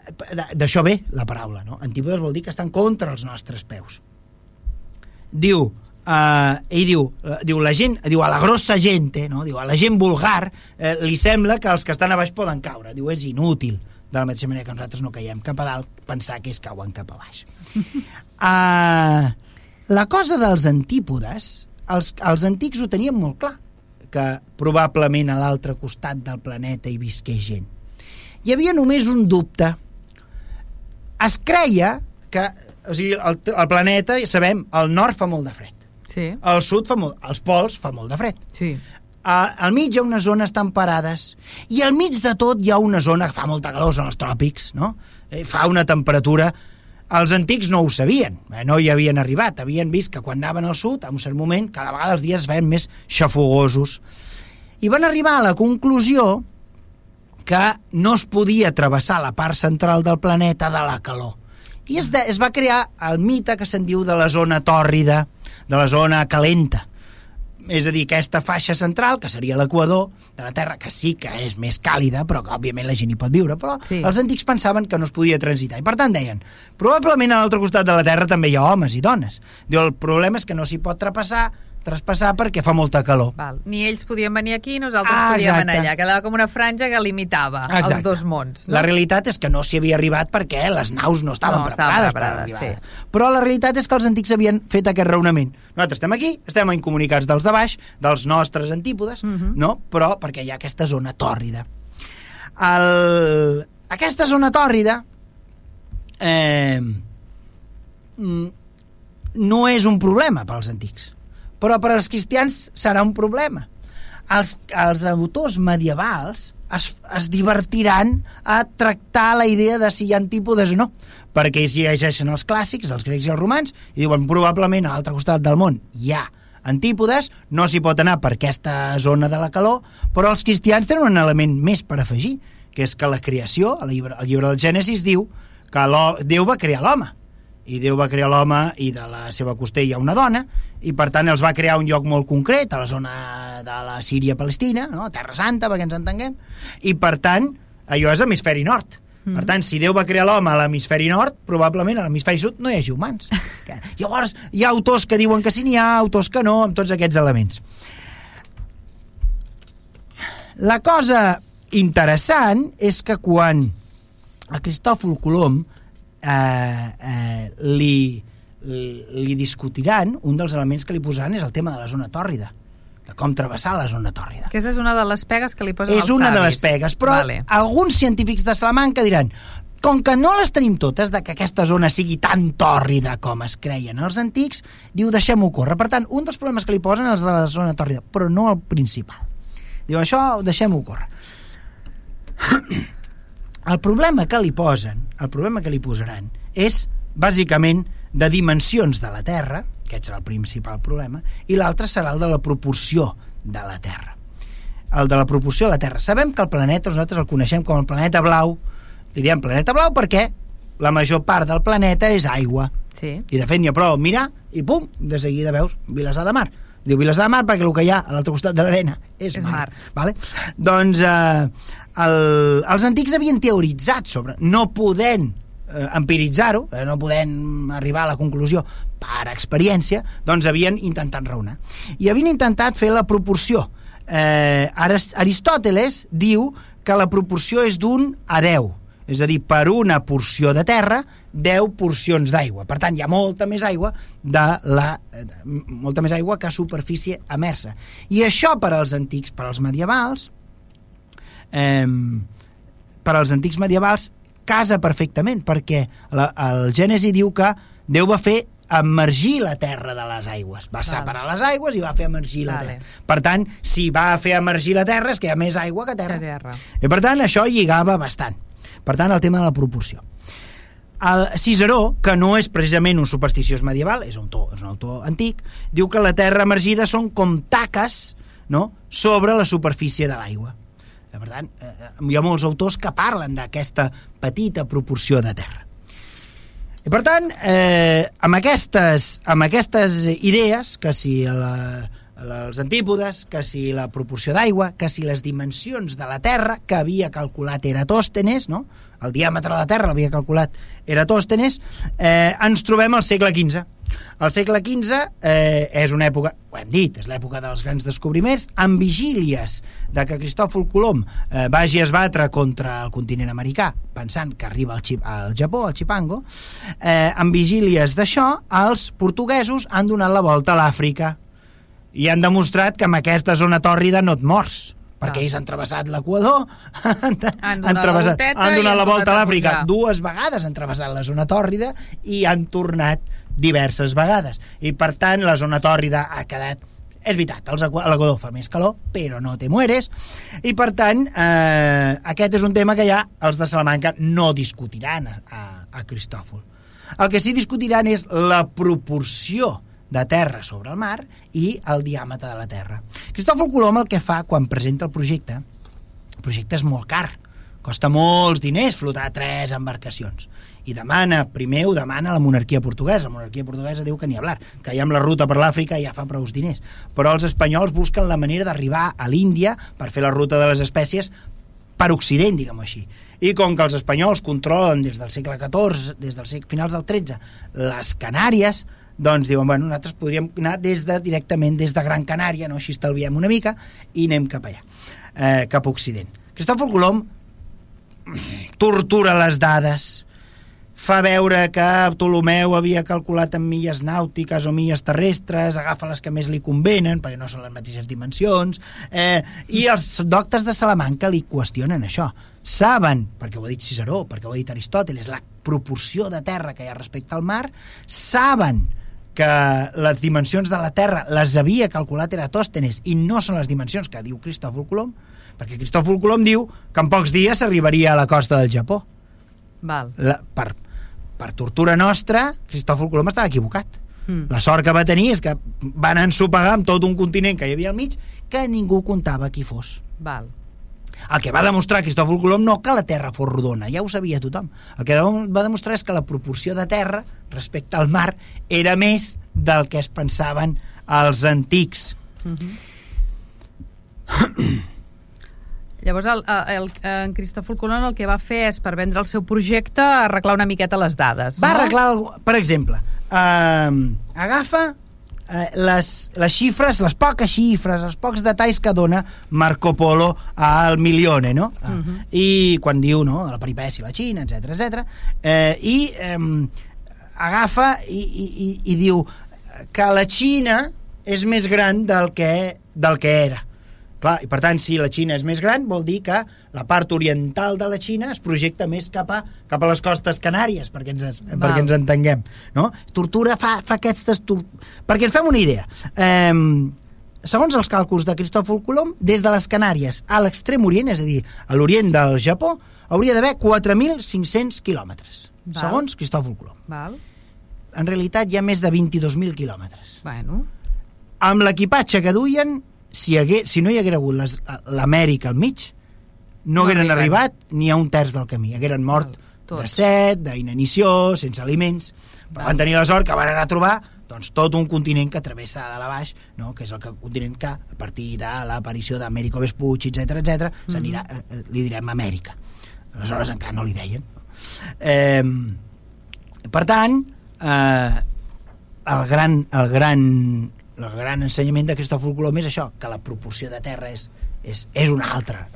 D'això ve la paraula, no? Antípodes vol dir que estan contra els nostres peus. Diu, uh, ell diu, uh, diu, la gent, diu, a la grossa gent, no? diu, a la gent vulgar uh, li sembla que els que estan a baix poden caure. Diu, és inútil de la mateixa manera que nosaltres no caiem cap a dalt, pensar que és cauen cap a baix. uh, la cosa dels antípodes, els, els antics ho tenien molt clar, que probablement a l'altre costat del planeta hi visqués gent. Hi havia només un dubte. Es creia que o sigui, el, el planeta, sabem, al nord fa molt de fred. Sí. Al sud fa molt... Als pols fa molt de fred. Sí al mig hi ha unes zones temperades i al mig de tot hi ha una zona que fa molta calor, són els tròpics, no? Eh, fa una temperatura... Els antics no ho sabien, eh, no hi havien arribat, havien vist que quan anaven al sud, a un cert moment, cada vegada els dies es feien més xafogosos. I van arribar a la conclusió que no es podia travessar la part central del planeta de la calor. I es, de, es va crear el mite que se'n diu de la zona tòrrida, de la zona calenta. És a dir, aquesta faixa central, que seria l'equador de la Terra, que sí que és més càlida, però que òbviament la gent hi pot viure, però Sí. els antics pensaven que no es podia transitar. I per tant deien, probablement a l'altre costat de la Terra també hi ha homes i dones. Diu, el problema és que no s'hi pot traspassar, traspassar perquè fa molta calor. Val. Ni ells podien venir aquí, nosaltres Ah, podíem exacte. anar allà. Quedava com una franja que limitava Exacte. els dos mons. No? La realitat és que no s'hi havia arribat perquè les naus no estaven No, estaven preparades, preparades, per arribar. Però la realitat és que els antics havien fet aquest raonament. Nosaltres estem aquí, estem incomunicats dels de baix, dels nostres antípodes, Mhm. no? però perquè hi ha aquesta zona tòrrida. El... Aquesta zona tòrrida eh, mm, no és un problema pels antics, però per als cristians serà un problema. Els, els autors medievals es, es divertiran a tractar la idea de si hi ha antípodes o no, perquè ells llegeixen els clàssics, els grecs i els romans, i diuen probablement a l'altre costat del món hi ha antípodes, no s'hi pot anar per aquesta zona de la calor, però els cristians tenen un element més per afegir, que és que la creació, el llibre, el llibre del Gènesis diu que Déu va crear l'home, i Déu va crear l'home i de la seva costella una dona, i per tant els va crear un lloc molt concret, a la zona de la Síria-Palestina, no? Terra Santa, perquè ens entenguem, i per tant, allò és hemisferi nord. Mm. Per tant, si Déu va crear l'home a l'hemisferi nord, probablement a l'hemisferi sud no hi hagi humans. Llavors, hi ha autors que diuen que sí n'hi ha, autors que no, amb tots aquests elements. La cosa interessant és que quan a Cristòfol Colom eh, eh, li, li, discutiran, un dels elements que li posaran és el tema de la zona tòrrida, de com travessar la zona tòrrida. Aquesta és una de les pegues que li posen És els una de les pegues, però Vale. alguns científics de Salamanca diran com que no les tenim totes, de que aquesta zona sigui tan tòrrida com es creien els antics, diu, deixem-ho córrer. Per tant, un dels problemes que li posen és de la zona tòrrida, però no el principal. Diu, això deixem-ho córrer. El problema que li posen, el problema que li posaran, és bàsicament de dimensions de la Terra, aquest serà el principal problema, i l'altre serà el de la proporció de la Terra. El de la proporció de la Terra. Sabem que el planeta nosaltres el coneixem com el planeta blau, li diem planeta blau perquè la major part del planeta és aigua. Sí. I de fet n'hi ha prou mirar i pum, de seguida veus Vilassar de Mar. Diu Vilassar de Mar perquè el que hi ha a l'altre costat de l'arena és, És mar. Vale? Doncs eh, el, els antics havien teoritzat sobre, no podent eh, empiritzar-ho, eh, no podent arribar a la conclusió per experiència, doncs havien intentat raonar. I havien intentat fer la proporció. Eh, Aris- Aristòteles diu que la proporció és d'un a 10, és a dir, per una porció de terra, 10 porcions d'aigua. Per tant, hi ha molta més aigua de la, eh, molta més aigua que superfície emersa. I això per als antics, per als medievals, eh, per als antics medievals casa perfectament, perquè la, el Gènesi diu que Déu va fer emergir la terra de les aigües. Va separar les aigües i va fer emergir la Vale. terra. Per tant, si va fer emergir la terra és que hi ha més aigua que terra. Que terra. I per tant, això lligava bastant. Per tant, el tema de la proporció. El Ciceró, que no és precisament un supersticiós medieval, és un, autor, és un autor antic, diu que la terra emergida són com taques no? sobre la superfície de l'aigua. Eh, Per tant, eh, eh, hi ha molts autors que parlen d'aquesta petita proporció de terra. I per tant, eh, amb, aquestes, amb aquestes idees, que si la, els antípodes, que si la proporció d'aigua, que si les dimensions de la Terra, que havia calculat Eratòstenes, no? el diàmetre de la Terra l'havia calculat Eratòstenes, eh, ens trobem al segle XV. El segle XV eh, és una època, ho hem dit, és l'època dels grans descobriments, amb vigílies de que Cristòfol Colom eh, vagi a esbatre contra el continent americà, pensant que arriba al, Xip, al Japó, al Chipango, eh, amb vigílies d'això, els portuguesos han donat la volta a l'Àfrica i han demostrat que amb aquesta zona tòrrida no et mors perquè Ah. ells han travessat l'Equador han, Han la travessat, han donat han la volta a l'Àfrica dues vegades han travessat la zona tòrrida i han tornat diverses vegades i per tant la zona tòrrida ha quedat és veritat, l'Equador fa més calor, però no te mueres, i per tant, eh, aquest és un tema que ja els de Salamanca no discutiran a, a, a Cristòfol. El que sí discutiran és la proporció de terra sobre el mar i el diàmetre de la Terra. Cristòfol Colom el que fa quan presenta el projecte, el projecte és molt car, costa molts diners flotar tres embarcacions i demana, primer ho demana la monarquia portuguesa. La monarquia portuguesa diu que n'hi ha blar, que ja amb la ruta per l'Àfrica ja fa prou diners. Però els espanyols busquen la manera d'arribar a l'Índia per fer la ruta de les espècies per Occident, diguem així. I com que els espanyols controlen des del segle XIV, des del segle, finals del XIII, les Canàries, doncs diuen, bueno, nosaltres podríem anar des de, directament des de Gran Canària, no? així estalviem una mica, i anem cap allà, eh, cap a Occident. Cristòfol Colom tortura les dades, fa veure que Ptolomeu havia calculat en milles nàutiques o milles terrestres, agafa les que més li convenen, perquè no són les mateixes dimensions, eh, i els doctes de Salamanca li qüestionen això. Saben, perquè ho ha dit Ciceró, perquè ho ha dit Aristòteles, la proporció de terra que hi ha respecte al mar, saben que les dimensions de la Terra les havia calculat Eratòstenes i no són les dimensions que diu Cristòfol Colom, perquè Cristòfol Colom diu que en pocs dies s'arribaria a la costa del Japó. Val. La, per, per tortura nostra, Cristòfol Colom estava equivocat. Mm. La sort que va tenir és que van ensopegar amb tot un continent que hi havia al mig que ningú comptava qui fos. Val. El que va demostrar Cristòfol Colom no que la Terra fos rodona, ja ho sabia tothom. El que va demostrar és que la proporció de terra respecte al mar era més del que es pensaven els antics. Mm -hmm. Llavors, el, el, en Cristòfol Colom el que va fer és, per vendre el seu projecte, arreglar una miqueta les dades. Va no? arreglar, per exemple, eh, agafa eh, les, les xifres, les poques xifres, els pocs detalls que dona Marco Polo al Milione, no? Uh Mhm. -huh. I quan diu, no?, la peripècia, la Xina, etc etc. Eh, I eh, agafa i, i, i, i diu que la Xina és més gran del que, del que era. Clar, i per tant, si la Xina és més gran, vol dir que la part oriental de la Xina es projecta més cap a, cap a les costes canàries, perquè ens, Val. perquè ens entenguem. No? Tortura fa, fa aquestes... Tor... Perquè ens fem una idea. Eh, segons els càlculs de Cristòfol Colom, des de les Canàries a l'extrem orient, és a dir, a l'orient del Japó, hauria d'haver 4.500 quilòmetres, Val. segons Cristòfol Colom. Val. En realitat hi ha més de 22.000 quilòmetres Bueno, amb l'equipatge que duien, si, hagué, si no hi haguera hagut l'Amèrica al mig, no, No hagueren arriben. arribat ni a un terç del camí. Hagueren mort tots. de set, d'inanició, sense aliments. Però Val. van tenir la sort que van anar a trobar doncs, tot un continent que travessa de la baix, no? que és el que, continent que, a partir de l'aparició d'Amèrico Vespucci, etc etc, s'anirà, eh, eh, li direm Amèrica. Aleshores encara no li deien. Eh, per tant, eh, el gran, el gran, el gran ensenyament de Cristòfol Colom és això, que la proporció de terra és, és, és una altra.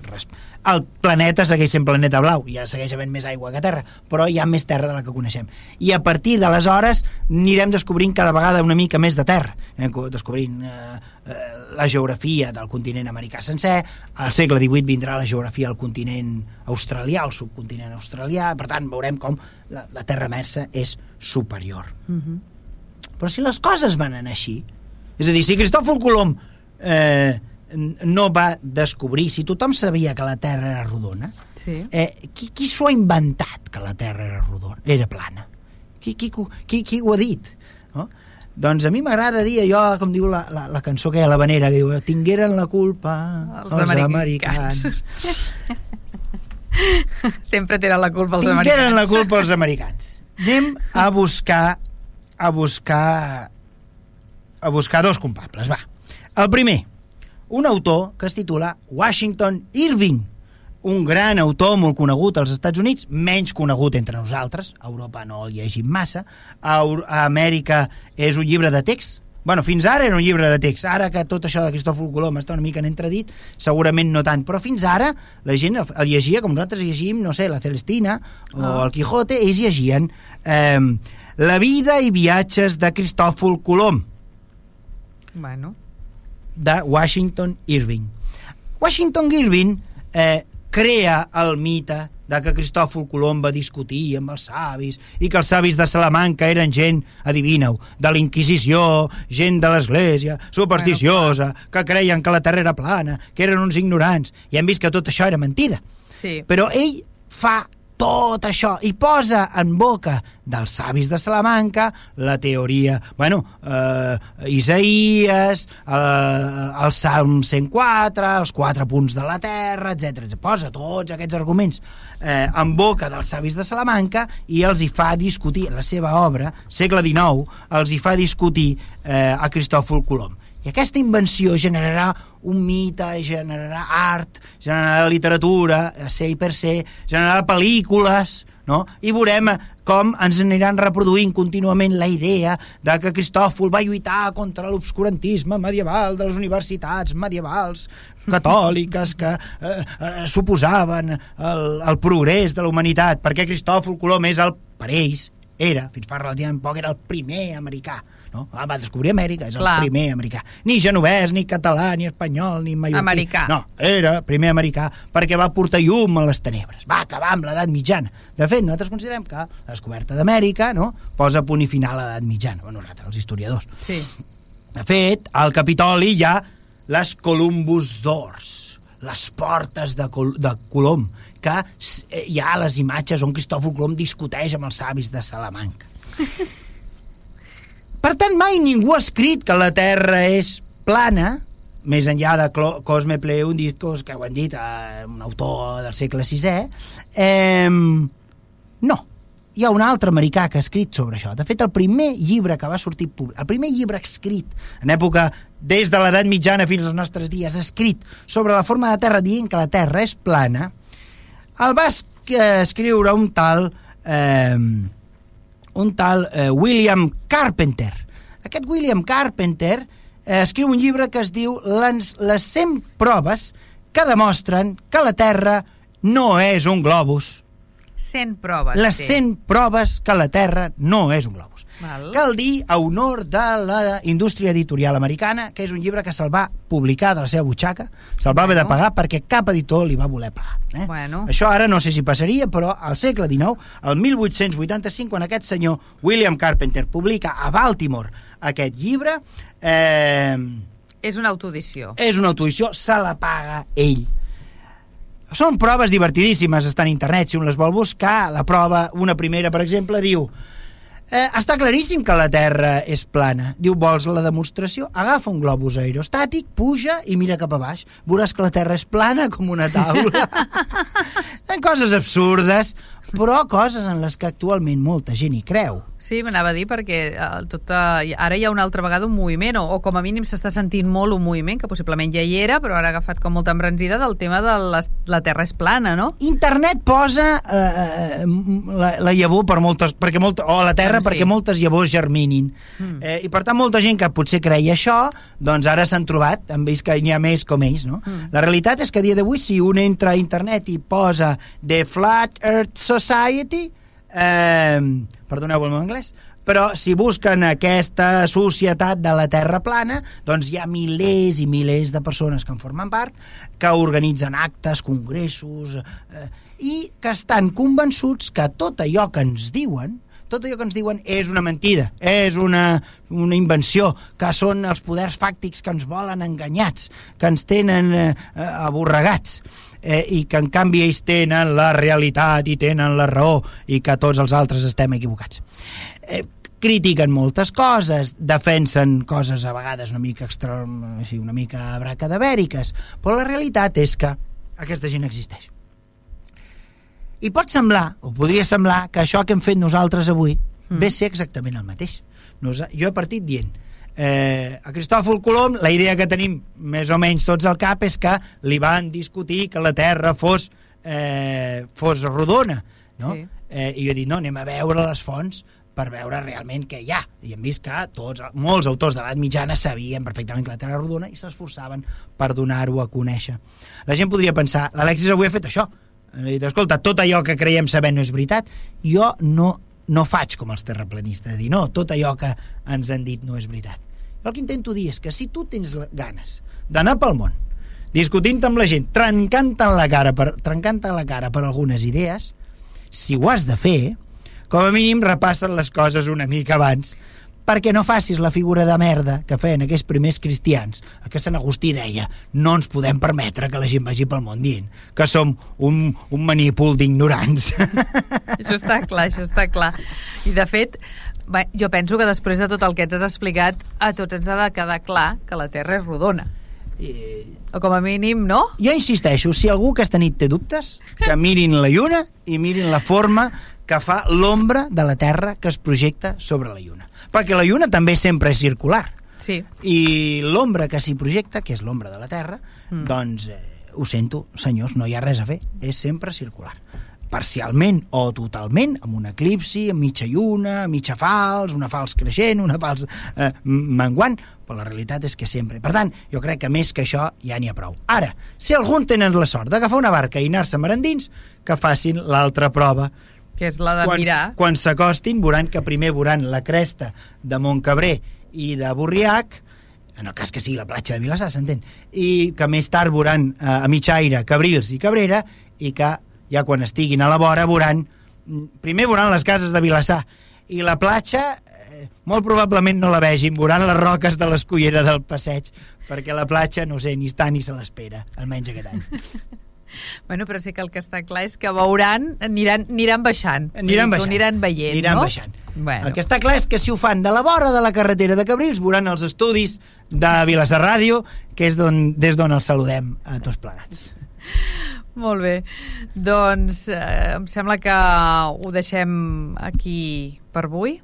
El planeta segueix sent planeta blau, ja segueix havent més aigua que terra, però hi ha més terra de la que coneixem. I a partir d'aleshores anirem descobrint cada vegada una mica més de terra. Co- descobrint eh, eh, la geografia del continent americà sencer, al segle XVIII vindrà la geografia del continent australià, el subcontinent australià, per tant veurem com la, la terra mersa és superior. uh -huh. Però si les coses van anar així, és a dir, si Cristòfol Colom eh, no va descobrir, si tothom sabia que la Terra era rodona, sí. eh, qui, qui s'ho ha inventat que la Terra era rodona, era plana? Qui, qui, qui, qui ho ha dit? No? Doncs a mi m'agrada dir allò, com diu la, la, la cançó que hi ha a la vanera, que diu, tingueren la culpa Els els, americans." americans. Sempre tenen la culpa els americans. Tingueren la culpa els americans. Anem a buscar a buscar a buscar dos culpables, va. El primer, un autor que es titula Washington Irving, un gran autor molt conegut als Estats Units, menys conegut entre nosaltres, a Europa no el llegim massa, a, a Amèrica és un llibre de text, bueno, fins ara era un llibre de text, ara que tot això de Cristòfol Colom està una mica en entredit, segurament no tant, però fins ara la gent el, el llegia com nosaltres llegim, no sé, la Celestina o Ah. el Quijote, ells llegien eh, La vida i viatges de Cristòfol Colom, Bueno, de Washington Irving. Washington Irving eh, crea el mite de que Cristòfol Colom va discutir amb els savis i que els savis de Salamanca eren gent, adivina-ho, de la Inquisició, gent de l'Església, supersticiosa, que creien que la Terra era plana, que eren uns ignorants, i hem vist que tot això era mentida. sí. Però ell fa tot això i posa en boca dels savis de Salamanca la teoria, bueno, eh, Isaías, eh, el Salm 104, els quatre punts de la Terra, etc. Posa tots aquests arguments eh, en boca dels savis de Salamanca i els hi fa discutir, la seva obra, segle XIX, els hi fa discutir eh, a Cristòfol Colom. I aquesta invenció generarà un mite, generarà art, generarà literatura, ser i per ser, generarà pel·lícules, no? i veurem com ens aniran reproduint contínuament la idea de que Cristòfol va lluitar contra l'obscurantisme medieval de les universitats medievals catòliques que eh, eh, suposaven el, el progrés de la humanitat, perquè Cristòfol Colom és el, per ells, era, fins fa relativament poc, era el primer americà no? Ah, va descobrir Amèrica, és Clar. el primer americà. Ni genovès, ni català, ni espanyol, ni mallorquí. Americà. No, era primer americà perquè va portar llum a les tenebres. Va acabar amb l'edat mitjana. De fet, nosaltres considerem que la descoberta d'Amèrica no, posa punt i final a l'edat mitjana. Bueno, nosaltres, els historiadors. Sí. De fet, al Capitoli hi ha les Columbus Doors, les portes de, Col de Colom, que eh, hi ha les imatges on Cristòfol Colom discuteix amb els savis de Salamanca. Per tant, mai ningú ha escrit que la Terra és plana, més enllà de Cosme Pleundicos, que ho han dit, eh, un autor del segle VI, eh, no. Hi ha un altre americà que ha escrit sobre això. De fet, el primer llibre que va sortir públic, el primer llibre escrit en època des de l'edat mitjana fins als nostres dies, escrit sobre la forma de Terra dient que la Terra és plana, el va escriure un tal... Eh, un tal eh, William Carpenter. Aquest William Carpenter eh, escriu un llibre que es diu Les, les 100 proves que demostren que la Terra no és un globus. 100 proves. Les 100 sí. proves que la Terra no és un globus. Val. Cal dir a honor de la indústria editorial americana que és un llibre que se'l va publicar de la seva butxaca, se'l va bueno. haver de pagar perquè cap editor li va voler pagar. Eh? Bueno. Això ara no sé si passaria, però al segle XIX, el 1885, quan aquest senyor William Carpenter publica a Baltimore aquest llibre... Eh, és una autoedició. És una autoedició, se la paga ell. Són proves divertidíssimes, estan a internet, si un les vol buscar. La prova, una primera, per exemple, diu Eh, està claríssim que la Terra és plana. Diu, vols la demostració? Agafa un globus aerostàtic, puja i mira cap a baix. Veuràs que la Terra és plana com una taula. en coses absurdes, però coses en les que actualment molta gent hi creu. Sí, m'anava a dir perquè eh, tot, eh, ara hi ha una altra vegada un moviment, o, o com a mínim s'està sentint molt un moviment, que possiblement ja hi era, però ara ha agafat com molta embranzida del tema de la, la Terra és plana, no? Internet posa eh, eh la, la llavor per moltes... Perquè molta, o la Terra sí. perquè moltes llavors germinin. Mm. Eh, I per tant, molta gent que potser creia això, doncs ara s'han trobat, han vist que n'hi ha més com ells, no? Mm. La realitat és que a dia d'avui, si un entra a internet i posa The Flat Earth Society, eh, perdoneu el meu anglès, però si busquen aquesta societat de la Terra plana, doncs hi ha milers i milers de persones que en formen part, que organitzen actes, congressos, eh, i que estan convençuts que tot allò que ens diuen tot allò que ens diuen és una mentida, és una, una invenció, que són els poders fàctics que ens volen enganyats, que ens tenen eh, aborregats eh, i que en canvi ells tenen la realitat i tenen la raó i que tots els altres estem equivocats. Eh, critiquen moltes coses, defensen coses a vegades una mica extra, sí, una mica bracadavèriques, però la realitat és que aquesta gent existeix. I pot semblar, o podria semblar, que això que hem fet nosaltres avui mm. ve ser exactament el mateix. Nos, jo he partit dient eh, a Cristòfol Colom la idea que tenim més o menys tots al cap és que li van discutir que la Terra fos, eh, fos rodona no? Sí. Eh, i jo he dit, no, anem a veure les fonts per veure realment què hi ha. I hem vist que tots, molts autors de l'edat mitjana sabien perfectament que la Terra rodona i s'esforçaven per donar-ho a conèixer. La gent podria pensar, l'Alexis avui ha fet això. Ha dit, escolta, tot allò que creiem saber no és veritat. Jo no, no faig com els terraplanistes, de dir, no, tot allò que ens han dit no és veritat. El que intento dir és que si tu tens ganes d'anar pel món, discutint amb la gent, trencant la cara per, trencant la cara per algunes idees, si ho has de fer, com a mínim repassen les coses una mica abans perquè no facis la figura de merda que feien aquells primers cristians, el que Sant Agustí deia, no ens podem permetre que la gent vagi pel món dient que som un, un manípul d'ignorants. Això està clar, això està clar. I de fet, jo penso que després de tot el que ens has explicat, a tots ens ha de quedar clar que la Terra és rodona. I... O com a mínim, no? Jo insisteixo, si algú aquesta nit té dubtes, que mirin la lluna i mirin la forma que fa l'ombra de la Terra que es projecta sobre la lluna. Perquè la lluna també sempre és circular. Sí. I l'ombra que s'hi projecta, que és l'ombra de la Terra, mm. doncs, eh, ho sento, senyors, no hi ha res a fer, és sempre circular parcialment o totalment, amb un eclipsi, amb mitja lluna, mitja fals, una fals creixent, una fals eh, menguant, però la realitat és que sempre. Per tant, jo crec que més que això ja n'hi ha prou. Ara, si algun tenen la sort d'agafar una barca i anar-se marandins, que facin l'altra prova, que és la de quan, mirar. Quan s'acostin, veuran que primer veuran la cresta de Montcabré i de Borriac, en el cas que sigui la platja de Vilassar, s'entén, i que més tard veuran eh, a mitjaire Cabrils i Cabrera, i que ja quan estiguin a la vora veuran, primer veuran les cases de Vilassar i la platja eh, molt probablement no la vegin, veuran les roques de l'escollera del passeig, perquè la platja, no sé, ni està ni se l'espera, almenys aquest any. Bueno, però sí que el que està clar és que veuran, aniran, aniran baixant. Aniran baixant. Aniran veient, aniran no? baixant. Bueno. El que està clar és que si ho fan de la vora de la carretera de Cabrils, veuran els estudis de Vilassar Ràdio, que és des d'on els saludem a tots plegats. Molt bé. Doncs eh, em sembla que ho deixem aquí per avui.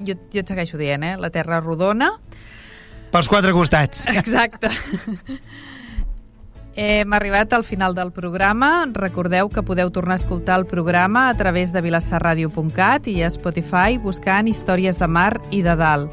Jo, jo et segueixo dient, eh? La Terra rodona. Pels quatre costats. Exacte. Hem arribat al final del programa. Recordeu que podeu tornar a escoltar el programa a través de vilassarradio.cat i a Spotify buscant Històries de Mar i de Dalt.